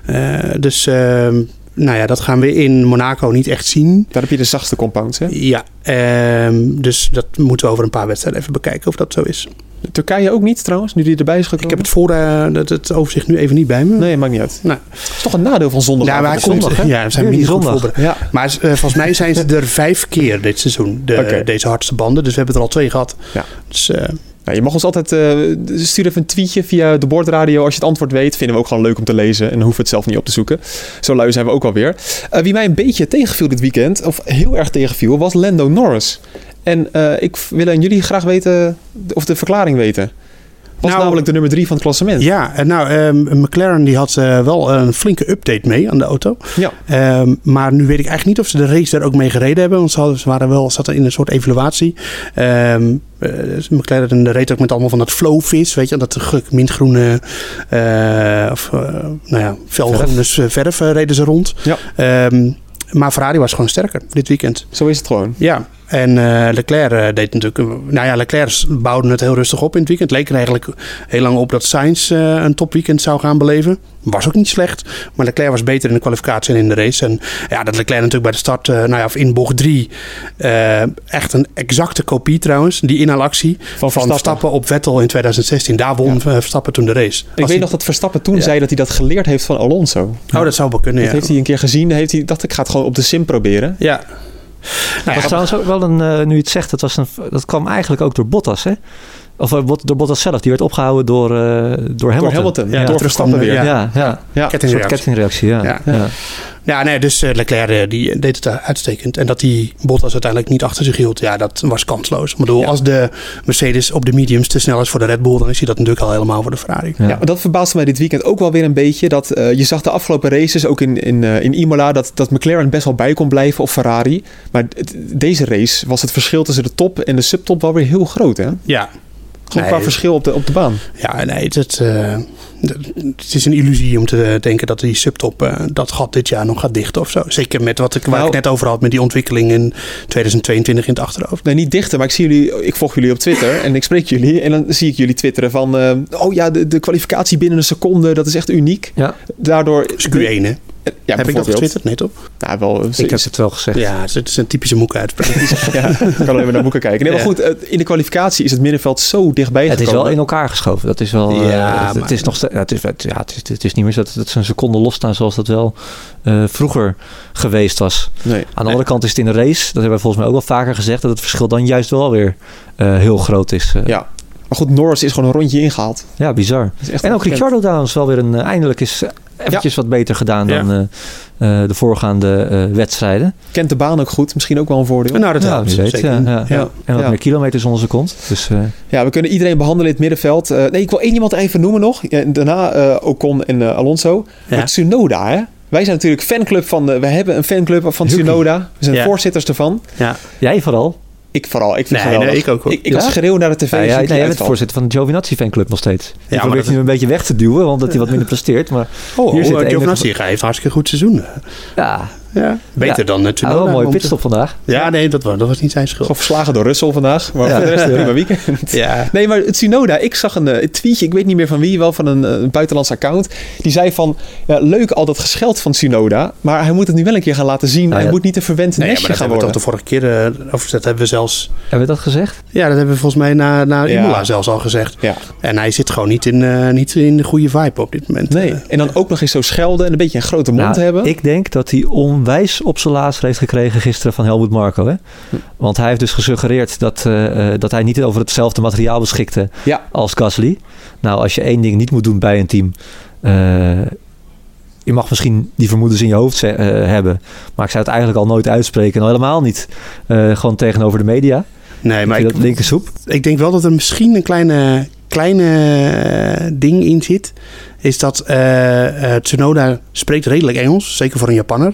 Eh, dus ehm, nou ja, dat gaan we in Monaco niet echt zien. Daar heb je de zachtste compounds, hè? Ja, ehm, dus dat moeten we over een paar wedstrijden even bekijken of dat zo is. Turkije ook niet, trouwens, nu die erbij is gekomen? Ik heb het, voor, eh, het, het overzicht nu even niet bij me. Nee, maakt niet uit. Nou. Het is toch een nadeel van zondag. Ja, maar hij komt, zondag, hè? ja, we zijn goed zondag. Ja. Maar eh, volgens mij zijn ze er vijf keer dit seizoen, de, deze hardste banden. Dus we hebben er al twee gehad. Ja. Dus, eh, Nou, je mag ons altijd eh stuur even een tweetje via de bordradio als je het antwoord weet. Vinden we ook gewoon leuk om te lezen en hoeven we het zelf niet op te zoeken. Zo lui zijn we ook alweer. Eh wie mij een beetje tegenviel dit weekend, of heel erg tegenviel, was Lando Norris. En eh, ik wil aan jullie graag weten, of de verklaring weten. Was Nou, namelijk de nummer drie van het klassement. ja, en nou, ehm, McLaren die had eh, wel een flinke update mee aan de auto. Ja. Ehm, maar nu weet ik eigenlijk niet of ze de race daar ook mee gereden hebben. Want ze, hadden, ze waren wel, zaten in een soort evaluatie. Ehm eh, McLaren reed ook met allemaal van dat flowvis, weet je. Dat mintgroene, eh, of eh, nou ja, felgroene verf, verf eh, reden ze rond. Ja. Maar Ferrari was gewoon sterker dit weekend. Zo is het gewoon. Ja, en eh, Leclerc eh, deed natuurlijk... nou ja, Leclerc bouwde het heel rustig op in het weekend. Leek er eigenlijk heel lang op dat Sainz eh, een topweekend zou gaan beleven. Was ook niet slecht. Maar Leclerc was beter in de kwalificatie en in de race. En ja, dat Leclerc natuurlijk bij de start, nou ja, of in bocht 3... echt een exacte kopie trouwens. Die inhaalactie van, Verstappen. Verstappen op Vettel in 2016. Daar won eh, Verstappen toen de race. Ik Als weet hij- nog dat Verstappen toen Ja. zei dat hij dat geleerd heeft van Alonso. Oh, dat zou wel kunnen, Dat ja. heeft hij een keer gezien. Heeft hij dacht ik ga het gewoon op de sim proberen. Ja. Nou was trouwens ook wel een, eh, nu je het zegt, dat, was een, dat kwam eigenlijk ook door Bottas, hè? Of eh, Bot- door Bottas zelf. Die werd opgehouden door, eh, door Hamilton. Door Hamilton. Ja, door Verstappen weer. ja. Ja. Ja, ja. Ja. Een soort kettingreactie. kettingreactie, ja. Ja. ja. Ja, nee, dus eh, Leclerc die deed het uitstekend. En dat die Bottas uiteindelijk niet achter zich hield, ja, dat was kansloos. Ik bedoel, Ja. als de Mercedes op de mediums te snel is voor de Red Bull, dan is hij dat natuurlijk al helemaal voor de Ferrari. Ja. Ja, maar dat verbaasde mij dit weekend ook wel weer een beetje. Dat je zag de afgelopen races, ook in, in, in Imola, dat, dat McLaren best wel bij kon blijven of Ferrari. Maar deze race was het verschil tussen de top en de subtop wel weer heel groot. Hè? Ja, Gewoon Nee. qua verschil op de, op de baan. ja nee, het, het, eh, het is een illusie om te denken dat die subtop eh, dat gat dit jaar nog gaat dichten of zo. Zeker met wat ik, waar Nou- ik net over had met die ontwikkeling in 2022 in het achterhoofd. Nee, niet dichter, maar ik zie jullie, ik volg jullie op Twitter en ik spreek jullie. En dan zie ik jullie twitteren van, eh, oh ja, de, de kwalificatie binnen een seconde, dat is echt uniek. Ja. Daardoor... Dus Q1, hè? Ja, Heb ik dat getwitterd? Nee, toch? Nou, wel, Ik heb het wel gezegd. Ja, het is een typische moeke uitspraak. ja, ik kan alleen maar naar boeken kijken. Nee, maar Ja. goed, eh, in de kwalificatie is het middenveld zo dichtbij Het is wel in elkaar geschoven. Dat is wel. eh, Ja, het, het maar- is nog. Ja, het, is, ja, het, is, het is niet meer zo dat, dat ze een seconde losstaan zoals dat wel eh, vroeger geweest was. Nee. Aan de andere kant is het in de race, dat hebben we volgens mij ook wel vaker gezegd, dat het verschil dan juist wel weer eh, heel groot is. Eh, Ja. Maar goed, Norris is gewoon een rondje ingehaald. ja, bizar. En ook ongekend. Ricciardo trouwens wel weer een, eh, eindelijk is eventjes wat beter gedaan Ja. dan eh, eh, de voorgaande eh, wedstrijden. Kent de baan ook goed. Misschien ook wel een voordeel. nou, dat ja, helpt weet. zeker. Ja, ja. Ja. En wat Ja. meer kilometers onder zijn kont. Dus eh, Ja, we kunnen iedereen behandelen in het middenveld. Eh, nee, ik wil één iemand even noemen nog. Daarna eh, Ocon en eh, Alonso. Ja. Maar Tsunoda, hè? Wij zijn natuurlijk fanclub van... De, we hebben een fanclub van. Tsunoda. We zijn Ja. voorzitters ervan. Ja. jij vooral. Ik vooral. Ik vind Nee, nee, ik ook, hoor. Ik, ik Ja? schreeuw naar de tv. Ja, ja, nee, jij bent voorzitter van de Giovinazzi fanclub nog steeds. Die maar probeert dat- nu een beetje weg te duwen, omdat hij wat minder presteert. Maar Oh, Hier oh, zit uh, een- Giovinazzi hij heeft hartstikke goed seizoen. ja, Ja, beter Ja. dan een mooie momenteel. pitstop vandaag. Ja, nee, dat was, dat was niet zijn schuld. Gewoon verslagen door Russell vandaag. Maar Ja. voor de rest prima weekend. Ja. Nee, maar Tsunoda, ik zag een, eh, een tweetje, ik weet niet meer van wie, wel van een, eh, een buitenlands account. Die zei van, ja, leuk al dat gescheld van Tsunoda, maar hij moet het nu wel een keer gaan laten zien. Nou hij ja. moet niet een verwend Nee, maar nestje dat gaan hebben we toch worden. de vorige keer uh, over Dat hebben we zelfs... Hebben we dat gezegd? Ja, dat hebben we volgens mij na, na Ja. Imola zelfs al gezegd. Ja. En hij zit gewoon niet in, uh, niet in de goede vibe op dit moment. Nee, Uh, en dan ook nog eens zo schelden en een beetje een grote mond Nou, hebben. Ik denk dat hij onwijs op zijn laars heeft gekregen gisteren van Helmut Marco. Hè? Want hij heeft dus gesuggereerd dat, eh, eh, dat hij niet over hetzelfde materiaal beschikte Ja. als Gasly. Nou, als je één ding niet moet doen bij een team. eh, je mag misschien die vermoedens in je hoofd hebben. Maar ik zou het eigenlijk al nooit uitspreken. En al helemaal niet gewoon tegenover de media. nee, maar ik, dat linkersoep. ik denk wel dat er misschien een kleine, kleine ding in zit. Is dat eh, Tsunoda spreekt redelijk Engels. Zeker voor een Japanner.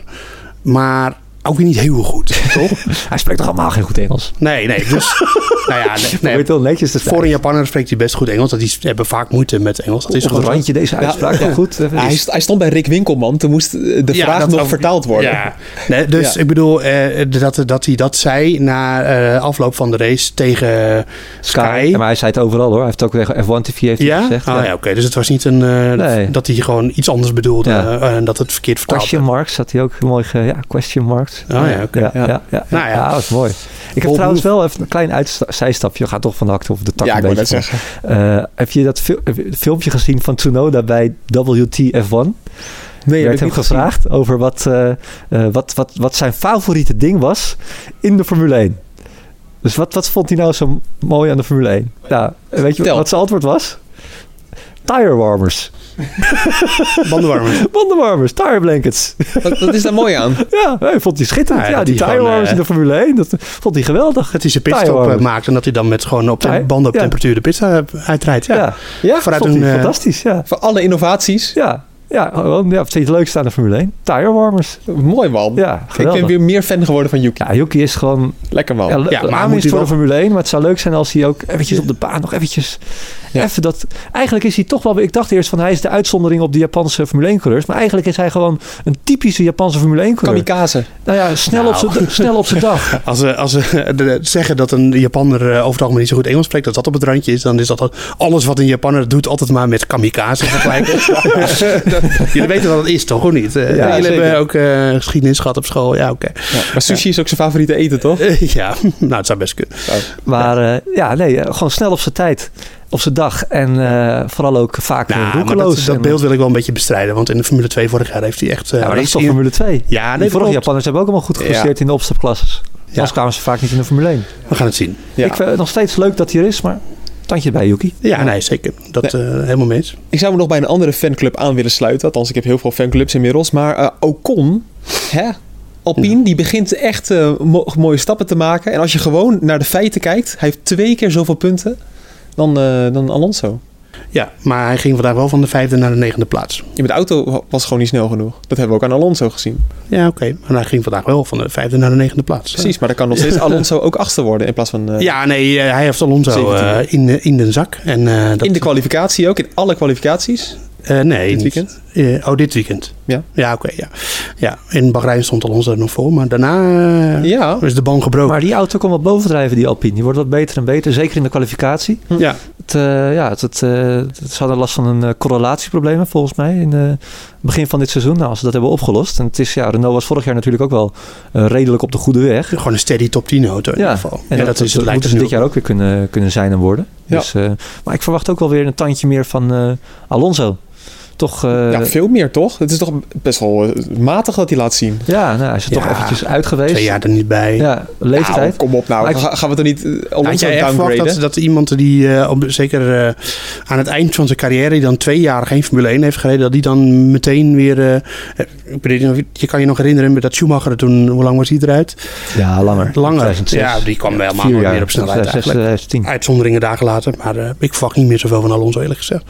Maar ook weer niet heel goed, toch? Hij spreekt toch allemaal geen goed Engels? Nee, nee. Dus, nou ja, nee, netjes te voor een Japaner spreekt hij best goed Engels. Dat die hebben vaak moeite met Engels. Dat is Op het gewoon zo. randje deze uitspraak wel goed. Hij, st- hij stond bij Rick Winkelman. Toen moest eh, de Ja, vraag nog ook- vertaald worden. Ja, nee, dus Ja. ik bedoel eh, dat, dat hij dat zei na eh, afloop van de race tegen Sky. Ja, maar hij zei het overal hoor. Hij heeft ook tegen F1 TV heeft hij Ja? gezegd. Ah, ja, oké. Dus het was niet een eh, Nee. dat hij gewoon iets anders bedoelde Ja. en dat het verkeerd vertaald Question marks had hij ook mooi ge, ja, question marks. Oh ja, oké. Ja, Ja. ja. Ja, Nou ja. ja, dat is mooi. Ik heb trouwens wel even een klein zijstapje. We gaan toch van de of de tak Ja, een ik zeggen. Eh, heb je dat fil- heb je het filmpje gezien van Tsunoda bij WTF1? Nee, Er heb werd ik hem niet gezien. gevraagd over wat, eh, eh, wat, wat, wat zijn favoriete ding was in de Formule 1. Dus wat, wat vond hij nou zo mooi aan de Formule 1? Nou, weet je wat zijn antwoord was? Tire warmers. Bandenwarmers. Bandenwarmers, tire blankets. Wat, wat is daar mooi aan? Ja, hij vond hij schitterend. Ja, Ja, die tire gewoon, warmers eh, in de Formule 1, dat vond hij geweldig. Dat hij zijn pitstop eh, maakt en dat hij dan met gewoon op de banden op ja. temperatuur de pits eh, uitrijdt. Ja. Ja, Ja, Vooruit vond een, hij fantastisch. Ja, Voor alle innovaties. ja. Ja, ja, wat vind je het leukste aan de Formule 1? Tire warmers. Mooi man. Ja, ik geweldig. ben weer meer fan geworden van Yuki. Ja, Yuki is gewoon Lekker man. Ja, Ja, maar moet voor de wel- Formule 1, maar het zou leuk zijn als hij ook eventjes op de baan nog eventjes... Ja. Even dat, eigenlijk is hij toch wel... Ik dacht eerst van hij is de uitzondering op de Japanse Formule 1 coureurs. Maar eigenlijk is hij gewoon een typische Japanse Formule 1 coureur. Kamikaze. Nou ja, snel, Nou. Op, zijn, snel op zijn dag. Als ze, als ze de- zeggen dat een Japanner eh, over het algemeen niet zo goed Engels spreekt, dat dat op het randje is, dan is dat al- alles wat een Japanner doet altijd maar met kamikaze vergelijken. Jullie weten wat het is, toch? Of niet? Eh, Ja, jullie zeker. hebben ook eh, geschiedenis gehad op school. Ja, oké. Ja, maar sushi is ook zijn favoriete eten, toch? Eh, ja, nou, het zou best kunnen. Maar eh, ja, nee, eh, gewoon snel op zijn tijd. Op zijn dag. En eh, vooral ook vaak Nou, uh, maar roekeloos. dat, dat En- beeld wil ik wel een beetje bestrijden, want in de Formule 2 vorig jaar heeft hij echt... eh, Ja, maar dat is toch Formule 2? Ja, nee, vorige. Japanners hebben ook allemaal goed gepresteerd in de opstapklasses. Ja. Anders kwamen ze vaak niet in de Formule 1. We gaan het zien. Ja. Ik vind het nog steeds leuk dat hij er is, maar tandje bij Yuki. Ja, nee, zeker. Dat eh, helemaal mee eens. Ik zou me nog bij een andere fanclub aan willen sluiten. Althans, ik heb heel veel fanclubs inmiddels. Maar eh, Ocon, hè? Alpine, die begint echt eh, mo- mooie stappen te maken. En als je gewoon naar de feiten kijkt, hij heeft twee keer zoveel punten dan, eh, dan Alonso. Ja, maar hij ging vandaag wel van de vijfde naar de negende plaats. Ja, met de auto was gewoon niet snel genoeg. Dat hebben we ook aan Alonso gezien. Ja, oké. Maar hij ging vandaag wel van de vijfde naar de negende plaats. Precies, maar dan kan nog steeds Alonso ook achtste worden in plaats van... eh, Ja, nee, eh, hij heeft Alonso 17. in, de- in de zak. En, dat, In de kwalificatie ook, in alle kwalificaties. Eh, nee, dit weekend? Eh, oh, dit weekend. Ja. Ja, oké. ja. ja, in Bahrein stond Alonso er nog voor. Maar daarna eh, Ja, is de band gebroken. Maar die auto komt wat bovendrijven, die Alpine. Die wordt wat beter en beter, zeker in de kwalificatie. ja, Het, eh, ja, het, het, eh, het- ze hadden last van een correlatieprobleem volgens mij in het begin van dit seizoen. Nou, als ze dat hebben opgelost. En het is, ja, Renault was vorig jaar natuurlijk ook wel eh, redelijk op de goede weg. gewoon een steady top 10 auto in Ja, ieder geval. en ja, dat, dat, is, dat lijkt dit jaar ook weer kunnen, kunnen zijn en worden. Ja. Dus, eh, maar ik verwacht ook wel weer een tandje meer van eh, Alonso. Toch, eh, ja, veel meer toch? Het is toch best wel eh, matig dat hij laat zien. ja, nou, hij is er toch eventjes uit geweest. Twee jaar er niet bij. Ja, leeftijd. Nou, kom op nou. Maar ik- gaan we toch niet eh, Had Alonso jij echt verwacht downgraden? dat, dat iemand die eh, op, zeker aan het eind van zijn carrière, die dan twee jaar geen Formule 1 heeft gereden, dat die dan meteen weer. je- kan je nog herinneren dat Schumacher toen, hoe lang was hij eruit? Ja, langer. Langer. 2006. Ja, die kwam helemaal nooit jaar. meer op snelheid 2006, eigenlijk. 2010. Uitzonderingen dagen later, maar eh, ik verwacht niet meer zoveel van Alonso eerlijk gezegd.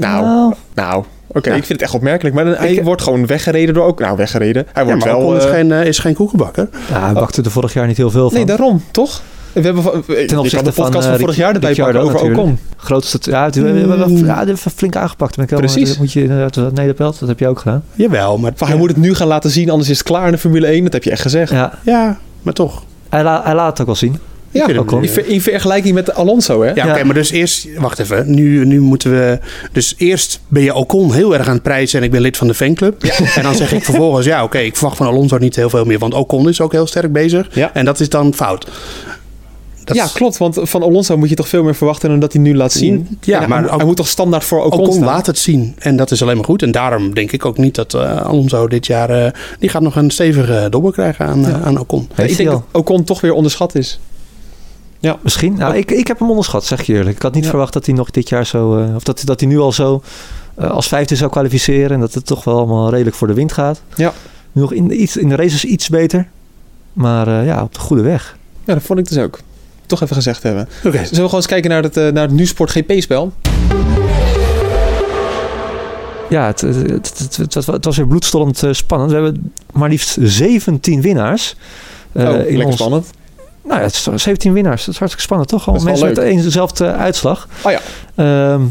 Nou, nou. Oké, Ja. ik vind het echt opmerkelijk. Maar dan, hij Ik- wordt gewoon weggereden door ook... Nou, weggereden. Hij Ja, wordt maar wel... Ocon is, eh, geen, eh, is geen koekenbakker. Ja, hij bakte er vorig jaar niet heel veel van. nee, daarom, toch? We hebben van, Ten opzichte de podcast van, eh, vorig jaar erbij pakken over natuurlijk. Ocon. Grootste, ja, het, we hebben wel- Mm. ja, flink aangepakt. Ben ik Precies. Dat moet je inderdaad, dat nederpelt, dat heb je ook gedaan. Jawel, maar, hij moet het nu gaan laten zien, anders is het klaar in de Formule 1. Dat heb je echt gezegd. Ja, ja, maar toch. hij, la- hij laat het ook wel zien. Ja, vind hem Ocon. in, ver- in vergelijking met Alonso, hè? Ja, Ja. oké, maar dus eerst, wacht even. Nu, nu moeten we. Dus eerst ben je Ocon heel erg aan het prijzen en ik ben lid van de fanclub. En dan zeg ik vervolgens, ja, oké, ik verwacht van Alonso niet heel veel meer, want Ocon is ook heel sterk bezig. Ja. En dat is dan fout. Dat ja, klopt. Want van Alonso moet je toch veel meer verwachten dan dat hij nu laat zien. Ja, En maar hij, ook- hij moet toch standaard voor Ocon, Ocon staan? laat het zien en dat is alleen maar goed. En daarom denk ik ook niet dat eh, Alonso dit jaar. eh, die gaat nog een stevige dobbel krijgen aan, eh, aan Ocon. Ja, ik denk dat Ocon toch weer onderschat is. Misschien. Nou, ik, ik heb hem onderschat, zeg je eerlijk. Ik had niet Ja. verwacht dat hij nog dit jaar zo... eh, of dat, dat hij nu al zo eh, als vijfde zou kwalificeren. En dat het toch wel allemaal redelijk voor de wind gaat. Ja. Nu nog in de, iets, in de races iets beter. Maar eh, ja, op de goede weg. Ja, dat vond ik dus ook. Toch even gezegd hebben. Oké. Zullen we gewoon eens kijken naar het, naar het Nu Sport GP-spel? ja, het, het, het, het- het was- weer bloedstollend spannend. We hebben maar liefst 17 winnaars. oh, in ons- spannend. Nou ja, het is 17 winnaars. Dat is hartstikke spannend, toch? Is mensen wel met één dezelfde uitslag. Oh ja. Ehm,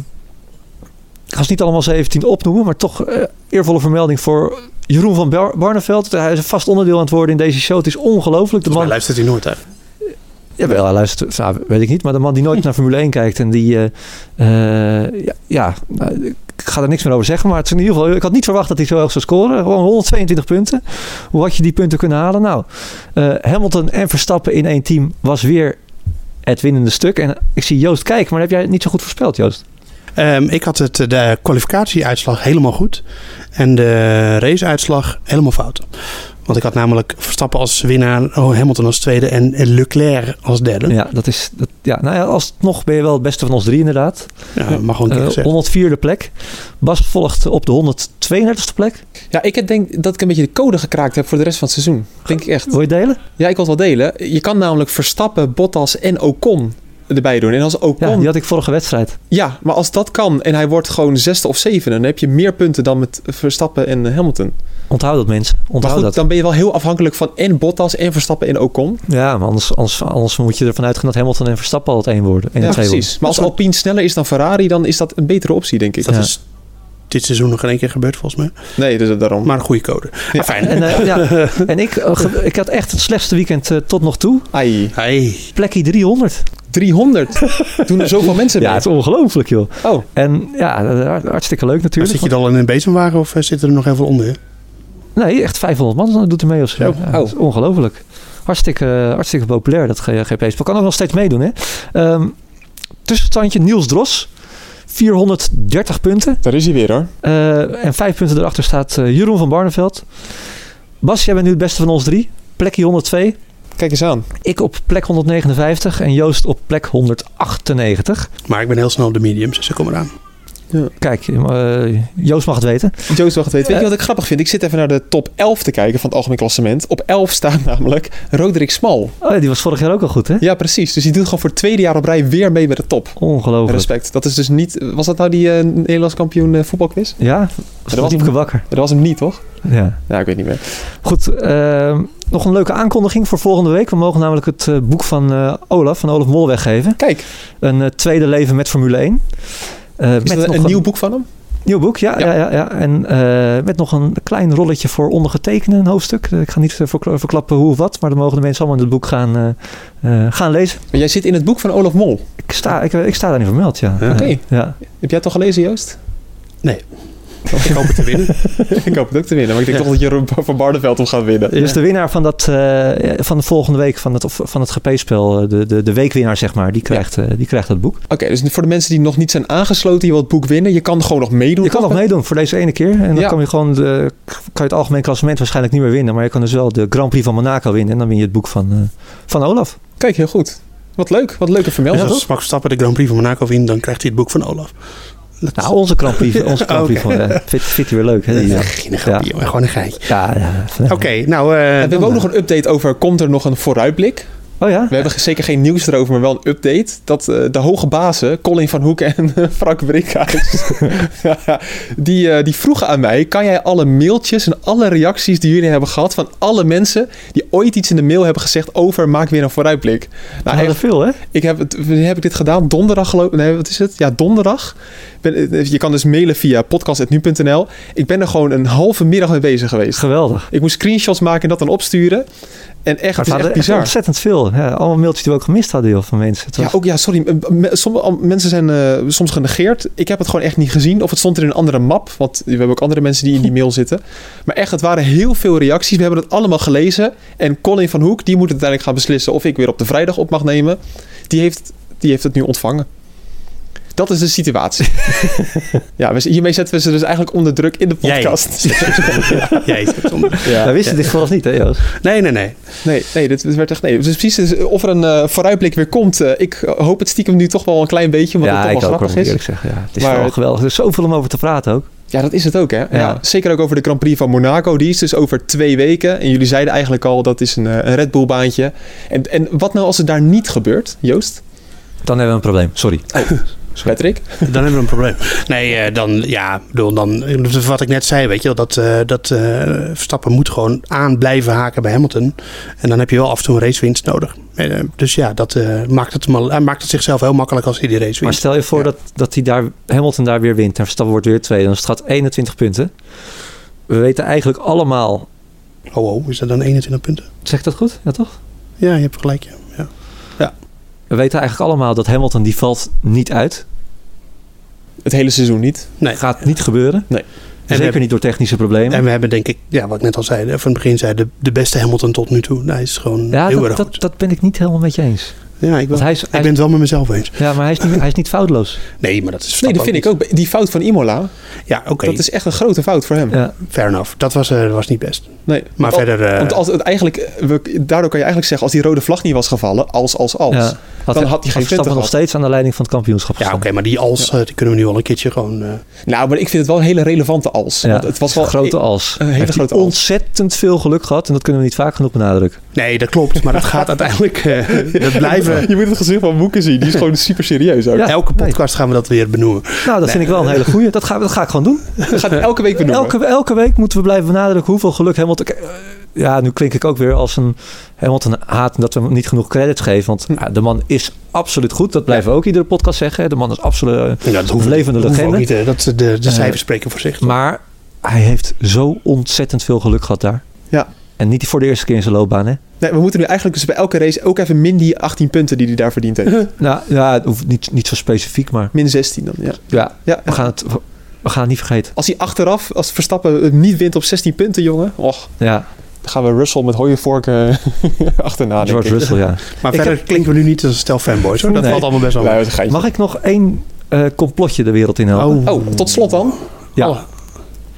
ik ga ze niet allemaal 17 opnoemen, maar toch eh, eervolle vermelding voor Jeroen van Bar- Barneveld. Hij is een vast onderdeel aan het worden in deze show. Het is ongelooflijk. De man, luistert hij nooit hè? Jawel, hij luistert, nou, weet ik niet. Maar de man die nooit naar Formule 1 kijkt en die... eh, eh, ja, ja nou, ik ga er niks meer over zeggen. Maar het is in ieder geval... Ik had niet verwacht dat hij zo hoog zou scoren. Gewoon 122 punten. Hoe had je die punten kunnen halen? Nou, eh, Hamilton en Verstappen in één team was weer het winnende stuk. En ik zie Joost kijken, maar heb jij niet zo goed voorspeld, Joost. Ehm, ik had het, de kwalificatieuitslag helemaal goed. En de raceuitslag helemaal fout. Want ik had namelijk Verstappen als winnaar, oh, Hamilton als tweede en Leclerc als derde. Ja, Ja, dat is... Dat, ja, nou ja, alsnog ben je wel het beste van ons drie inderdaad. mag gewoon een keer Eh, gezegd. 104e plek. Bas volgt op de 132e plek. Ja, ik denk dat ik een beetje de code gekraakt heb voor de rest van het seizoen. Denk ik echt. Wil je delen? Ja, ik wil het wel delen. Je kan namelijk Verstappen, Bottas en Ocon erbij doen. En als Ja, Ocon... die Ja, had ik vorige wedstrijd. maar als dat kan en hij wordt gewoon zesde of zevende... dan heb je meer punten dan met Verstappen en eh, Hamilton. Onthoud dat mensen. Maar Onthoud goed, dat. dan ben je wel heel afhankelijk van en Bottas en Verstappen en Ocon. Ja, maar anders, anders, anders moet je ervan uitgaan dat Hamilton en Verstappen al het één worden. En Ja, precies. Maar als Alpine sneller is dan Ferrari, dan is dat een betere optie, denk ik. Dat Ja. is dit seizoen nog geen één keer gebeurd volgens mij. Nee, dus daarom. Maar een goede code. Ja. Ah, fijn. En, eh, ja, en ik, eh, ik had echt het slechtste weekend eh, tot nog toe. Ai, Hey. Plekje 300. 300. Doen er zoveel mensen Ja, mee? het is ongelooflijk joh. Oh, En ja, hart- hartstikke leuk Maar natuurlijk. zit je dan al in een bezemwagen of zit er nog heel veel onder? Nee, echt 500 man doet er mee of zo. Zo. Ja, dat is ongelooflijk. Hartstikke, hartstikke populair dat GP-spel. Kan ook nog steeds meedoen hè. Ehm, tussenstandje Niels Dros. 430 punten. daar is hij weer hoor. Eh, en vijf punten erachter staat eh, Jeroen van Barneveld. Bas, jij bent nu het beste van ons drie. Plekje 102. Kijk eens aan. Ik op plek 159 en Joost op plek 198. Maar ik ben heel snel op de mediums, dus ik kom eraan. Kijk, eh, Joost mag het weten. Joost, wacht even. Weet je wat ik grappig vind? Ik zit even naar de top 11 te kijken van het algemeen klassement. Op 11 staat namelijk Roderick Smal. Oh, ja, die was vorig jaar ook al goed, hè? Ja, precies. Dus die doet gewoon voor het tweede jaar op rij weer mee met de top. Ongelooflijk. Respect. Dat is dus niet... Was dat nou die eh, Nederlands kampioen eh, voetbalquiz? Ja, dat was Diepke hem. wakker. Dat was hem niet, toch? Ja. Ja, ik weet niet meer. Goed, ehm, nog een leuke aankondiging voor volgende week. We mogen namelijk het eh, boek van eh, Olaf, van Olaf Mol weggeven. Kijk, Een eh, tweede leven met Formule 1. Eh, is met nog een nieuw boek van hem? Nieuw boek, ja. Ja. ja. ja, ja, En eh, met nog een klein rolletje voor ondergetekende een hoofdstuk. Eh, Ik ga niet verkla- verklappen hoe of wat, maar dan mogen de mensen allemaal in het boek gaan, eh, eh, gaan lezen. Maar jij zit in het boek van Olaf Mol. Ik sta, ik, ik sta daar niet vermeld, ja. Ja. Oké. Ja. Heb jij het toch gelezen, Joost? Nee. Ik hoop het te winnen. ik hoop het ook te winnen. Maar ik denk Ja. toch dat Jeroen van Barneveld hem gaat winnen. Dus de winnaar van, dat, eh, van de volgende week van het, van het GP-spel, eh, de, de, de weekwinnaar zeg maar, die krijgt, eh, die krijgt dat boek. Oké, dus voor de mensen die nog niet zijn aangesloten, je wilt het boek winnen, je kan gewoon nog meedoen. Je kan nog meedoen voor deze ene keer. En dan Ja. kan je gewoon de, kan je het algemeen klassement waarschijnlijk niet meer winnen. Maar je kan dus wel de Grand Prix van Monaco winnen. En dan win je het boek van, eh, van Olaf. Kijk, heel goed. Wat leuk, wat leuke Ja, vermelding. als Max Verstappen de Grand Prix van Monaco wint, dan krijgt hij het boek van Olaf. Dat Nou, onze Prix, onze Prix Oké. van, eh, vindt, vindt hij weer leuk. Hè? Die, Ja, eh, geen grapje, jongen, gewoon een geintje. ja, ja. Oké, nou... eh, En we hebben ook nog een update over, komt er nog een vooruitblik? Oh ja? We hebben zeker geen nieuws erover, maar wel een update. Dat eh, de hoge bazen, Colin van Hoek en eh, Frank Brinkhuis, die, eh, die vroegen aan mij... kan jij alle mailtjes en alle reacties die jullie hebben gehad... van alle mensen die ooit iets in de mail hebben gezegd over... maak weer een vooruitblik. Nou, Nou, echt, veel hè? ik heb, het, wanneer heb ik dit gedaan? Donderdag geloof Nee, wat is het? Ja, donderdag. Ben, eh, je kan dus mailen via podcast.nu.nl. Ik ben er gewoon een halve middag mee bezig geweest. Geweldig. Ik moest screenshots maken en dat dan opsturen. En echt, het is echt ontzettend veel. Ja, allemaal mailtjes die we ook gemist hadden joh, van mensen. Ja, ook ja, sorry. Sommige mensen zijn eh, soms genegeerd. Ik heb het gewoon echt niet gezien. Of het stond er in een andere map. Want we hebben ook andere mensen die in die mail zitten. Maar echt, het waren heel veel reacties. We hebben het allemaal gelezen. En Colin van Hoek, die moet uiteindelijk gaan beslissen of ik weer op de vrijdag op mag nemen. Die heeft, die heeft het nu ontvangen. Dat is de situatie. ja, we- hiermee zetten we ze dus eigenlijk onder druk in de Jij. podcast. Jij zit onder. Ja. Wij wisten dit vooral niet hè Joost? Nee, nee, nee. Nee, nee, dit, dit werd echt. Nee. Dus precies, dus of er een eh, vooruitblik weer komt. eh, ik hoop het stiekem nu toch wel een klein beetje, omdat ja, het ik toch wel ook wel, grappig moet is. zeggen. Ja, het is Maar- wel geweldig. Er is zoveel om over te praten ook. Ja, dat is het ook, hè? Ja. Ja. zeker ook over de Grand Prix van Monaco. Die is dus over twee weken. En jullie zeiden eigenlijk al, dat is een, eh, een Red Bull baantje. En, en wat nou als het daar niet gebeurt, Joost? Dan hebben we een probleem. Sorry. Patrick? Dan hebben we een probleem. Nee, eh, dan, ja, bedoel, dan, wat ik net zei, weet je, wel, dat, eh, dat eh, Verstappen moet gewoon aan blijven haken bij Hamilton. En dan heb je wel af en toe een racewinst nodig. Dus ja, dat maakt, het hij maakt het zichzelf heel makkelijk als hij die race Maar wint. stel je voor Ja. dat, dat hij daar, Hamilton daar weer wint en Verstappen wordt weer tweede. Dan staat 21 punten. We weten eigenlijk allemaal... Oh, oh, is dat dan 21 punten? Zeg dat goed? Ja, toch? Ja, je hebt gelijk. Ja. ja. We weten eigenlijk allemaal dat Hamilton die valt niet uit. Het hele seizoen niet. Nee. Gaat niet gebeuren. Nee. we Zeker hebben- niet door technische problemen. En we hebben denk ik, ja, wat ik net al zei, van het begin zei, de, de beste Hamilton tot nu toe. Hij is gewoon ja, heel dat, erg goed. dat, dat ben ik niet helemaal met je eens. Ja, ik, wel, hij is, ik hij- ben het wel met mezelf eens. ja, maar hij is, niet, hij is niet foutloos. Nee, maar dat is Nee, dat vind ik ook. Die fout van Imola, Ja, oké. dat is echt een grote fout voor hem. Ja. Fair enough. Dat was, eh, was niet best. Nee, Maar want verder... eh, Want als het eigenlijk, eh, we, daardoor kan je eigenlijk zeggen, als die rode vlag niet was gevallen, als, als, als. Ja. Had, Dan had hij geen Verstappen nog steeds aan de leiding van het kampioenschap ja, oké, maar die als, eh, die kunnen we nu al een keertje gewoon... eh, Nou, maar ik vind het wel een hele relevante als. Ja, Want het was wel een grote als. een hele Heeft hij grote als. ontzettend veel geluk gehad. En dat kunnen we niet vaak genoeg benadrukken. Nee, dat klopt. Maar het gaat uiteindelijk... eh dat blijven... Je moet het gezicht van Moeke zien. Die is gewoon super serieus ook. Ja. Elke podcast gaan we dat weer benoemen. Nou, dat vind ik wel een hele goeie. Dat ga, dat ga ik gewoon doen. Dat gaat elke week benoemen. Elke, elke week moeten we blijven benadrukken hoeveel geluk Hamilton... Ja, nu klink ik ook weer als een Hamilton haat dat we hem niet genoeg credits geven. Want Hm. ja, de man is absoluut goed. Dat blijven we ook iedere podcast zeggen. De man is absoluut Ja, dat hoeft, een levende ook legende. niet. dat, de, de Eh, cijfers spreken voor zich. Maar hij heeft zo ontzettend veel geluk gehad daar. Ja. En niet voor de eerste keer in zijn loopbaan, hè? Nee, we moeten nu eigenlijk dus bij elke race ook even min die 18 punten die hij daar verdiend heeft. Nou ja, het hoeft niet, niet zo specifiek, maar Min 16 dan, ja. ja, ja. we gaan het, we gaan het niet vergeten. Als hij achteraf, als Verstappen niet wint op 16 punten, jongen. Och, Ja, gaan we Russell met hooivorken achterna. denk George ik. Russell, ja. maar ik verder heb- klinken we nu niet als een stel fanboys. Hoor. Dat Nee. valt allemaal best wel Nee. Mag ik nog één eh, complotje de wereld in helpen? Oh, tot slot dan. Ja. Oh,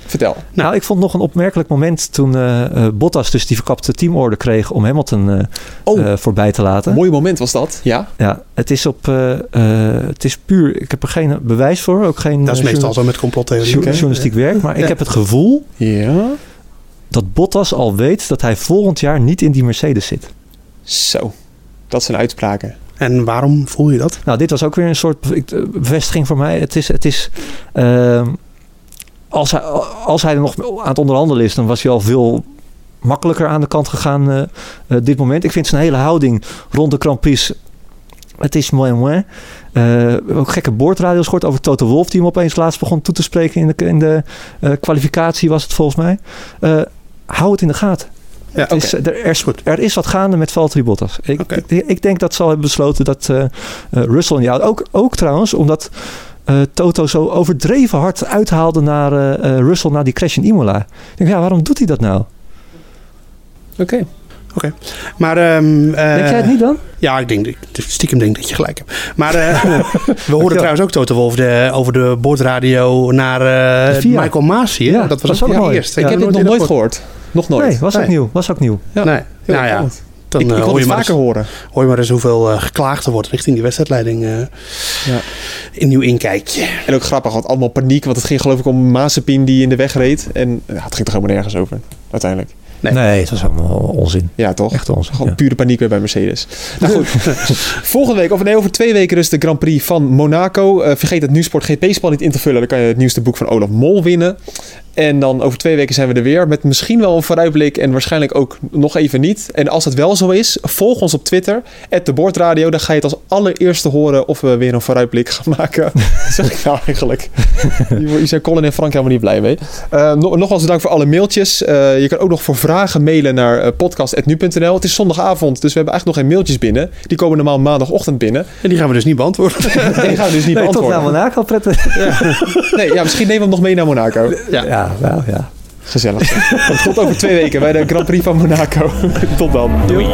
Vertel. Nou, ik vond nog een opmerkelijk moment toen eh, eh, Bottas dus die verkapte teamorde kreeg om Hamilton eh, Oh, eh, voorbij te laten. mooi moment was dat. Ja. Ja, het is op, eh, eh, het is puur, ik heb er geen bewijs voor, ook geen dat is eh, meestal zo met complottheorieën. jour- journalistiek werk, maar ik heb het gevoel Ja. Dat Bottas al weet dat hij volgend jaar niet in die Mercedes zit. Zo. Dat zijn uitspraken. En waarom voel je dat? Nou, dit was ook weer een soort bevestiging voor mij. Het is, het is ehm, als, hij, als hij er nog aan het onderhandelen is, dan was hij al veel makkelijker aan de kant gegaan eh, eh, dit moment. Ik vind zijn hele houding rond de Grand Prix, het is mooi mooi. Eh, ook gekke boordradio's gehoord over Toto Wolf, die hem opeens laatst begon toe te spreken in de, in de eh, kwalificatie was het volgens mij. Eh, hou het in de gaten. Ja, Het is, er, er, is, er is wat gaande met Valtteri Bottas. Ik, Oké. ik, ik denk dat ze al hebben besloten dat eh, eh, Russell in die auto... Ook, ook trouwens, omdat eh, Toto zo overdreven hard uithaalde naar eh, eh, Russell... na die crash in Imola. Ik denk, ja, waarom doet hij dat nou? Oké. Maar, ehm, eh, denk jij het niet dan? Ja, ik denk, stiekem denk dat je gelijk hebt. Maar eh, we hoorden trouwens ook Toto Wolf de, over de boordradio naar eh. Michael Masi. hè? Ja, dat was dat ook ook mooi. eerst. Ja, ik heb dit nog nooit nooit gehoord. Nog nooit. Nee, was ook Nee. nieuw. Was ook nieuw. Nee, Heel nou ja, dan ik, eh, ik hoor, je het maar vaker eens, horen. hoor je maar eens hoeveel eh, geklaagd er wordt richting die wedstrijdleiding. eh Ja. Een nieuw inkijkje. En ook grappig, want allemaal paniek. Want het ging geloof ik om Mazepin die in de weg reed. En ja, het ging toch helemaal nergens over, uiteindelijk. Nee. Nee, het was allemaal onzin. Ja, toch? Echt onzin. Gewoon ja. pure paniek weer bij Mercedes. Nou goed, volgende week, of nee, over twee weken dus de Grand Prix van Monaco. Eh, vergeet het Nieuwsport GP-spel niet in te vullen. Dan kan je het nieuwste boek van Olaf Mol winnen. En dan over twee weken zijn we er weer met misschien wel een vooruitblik en waarschijnlijk ook nog even niet. En als het wel zo is, volg ons op Twitter, de Boordradio. Dan ga je het als allereerste horen of we weer een vooruitblik gaan maken. Wat zeg ik nou eigenlijk? Hier zijn Colin en Frank helemaal niet blij mee. Eh, nog, nogmaals bedankt voor alle mailtjes. Eh, je kan ook nog voor vragen mailen naar eh, podcast.nu.nl. Het is zondagavond, dus we hebben eigenlijk nog geen mailtjes binnen. Die komen normaal maandagochtend binnen. En die gaan we dus niet beantwoorden. En die gaan we dus niet Nee, tot beantwoorden. naar Monaco prettig. Nee, ja, misschien nemen we hem nog mee naar Monaco. Ja. Ja, wel, ja. Gezellig. Komt over twee weken bij de Grand Prix van Monaco. Tot dan. Doei.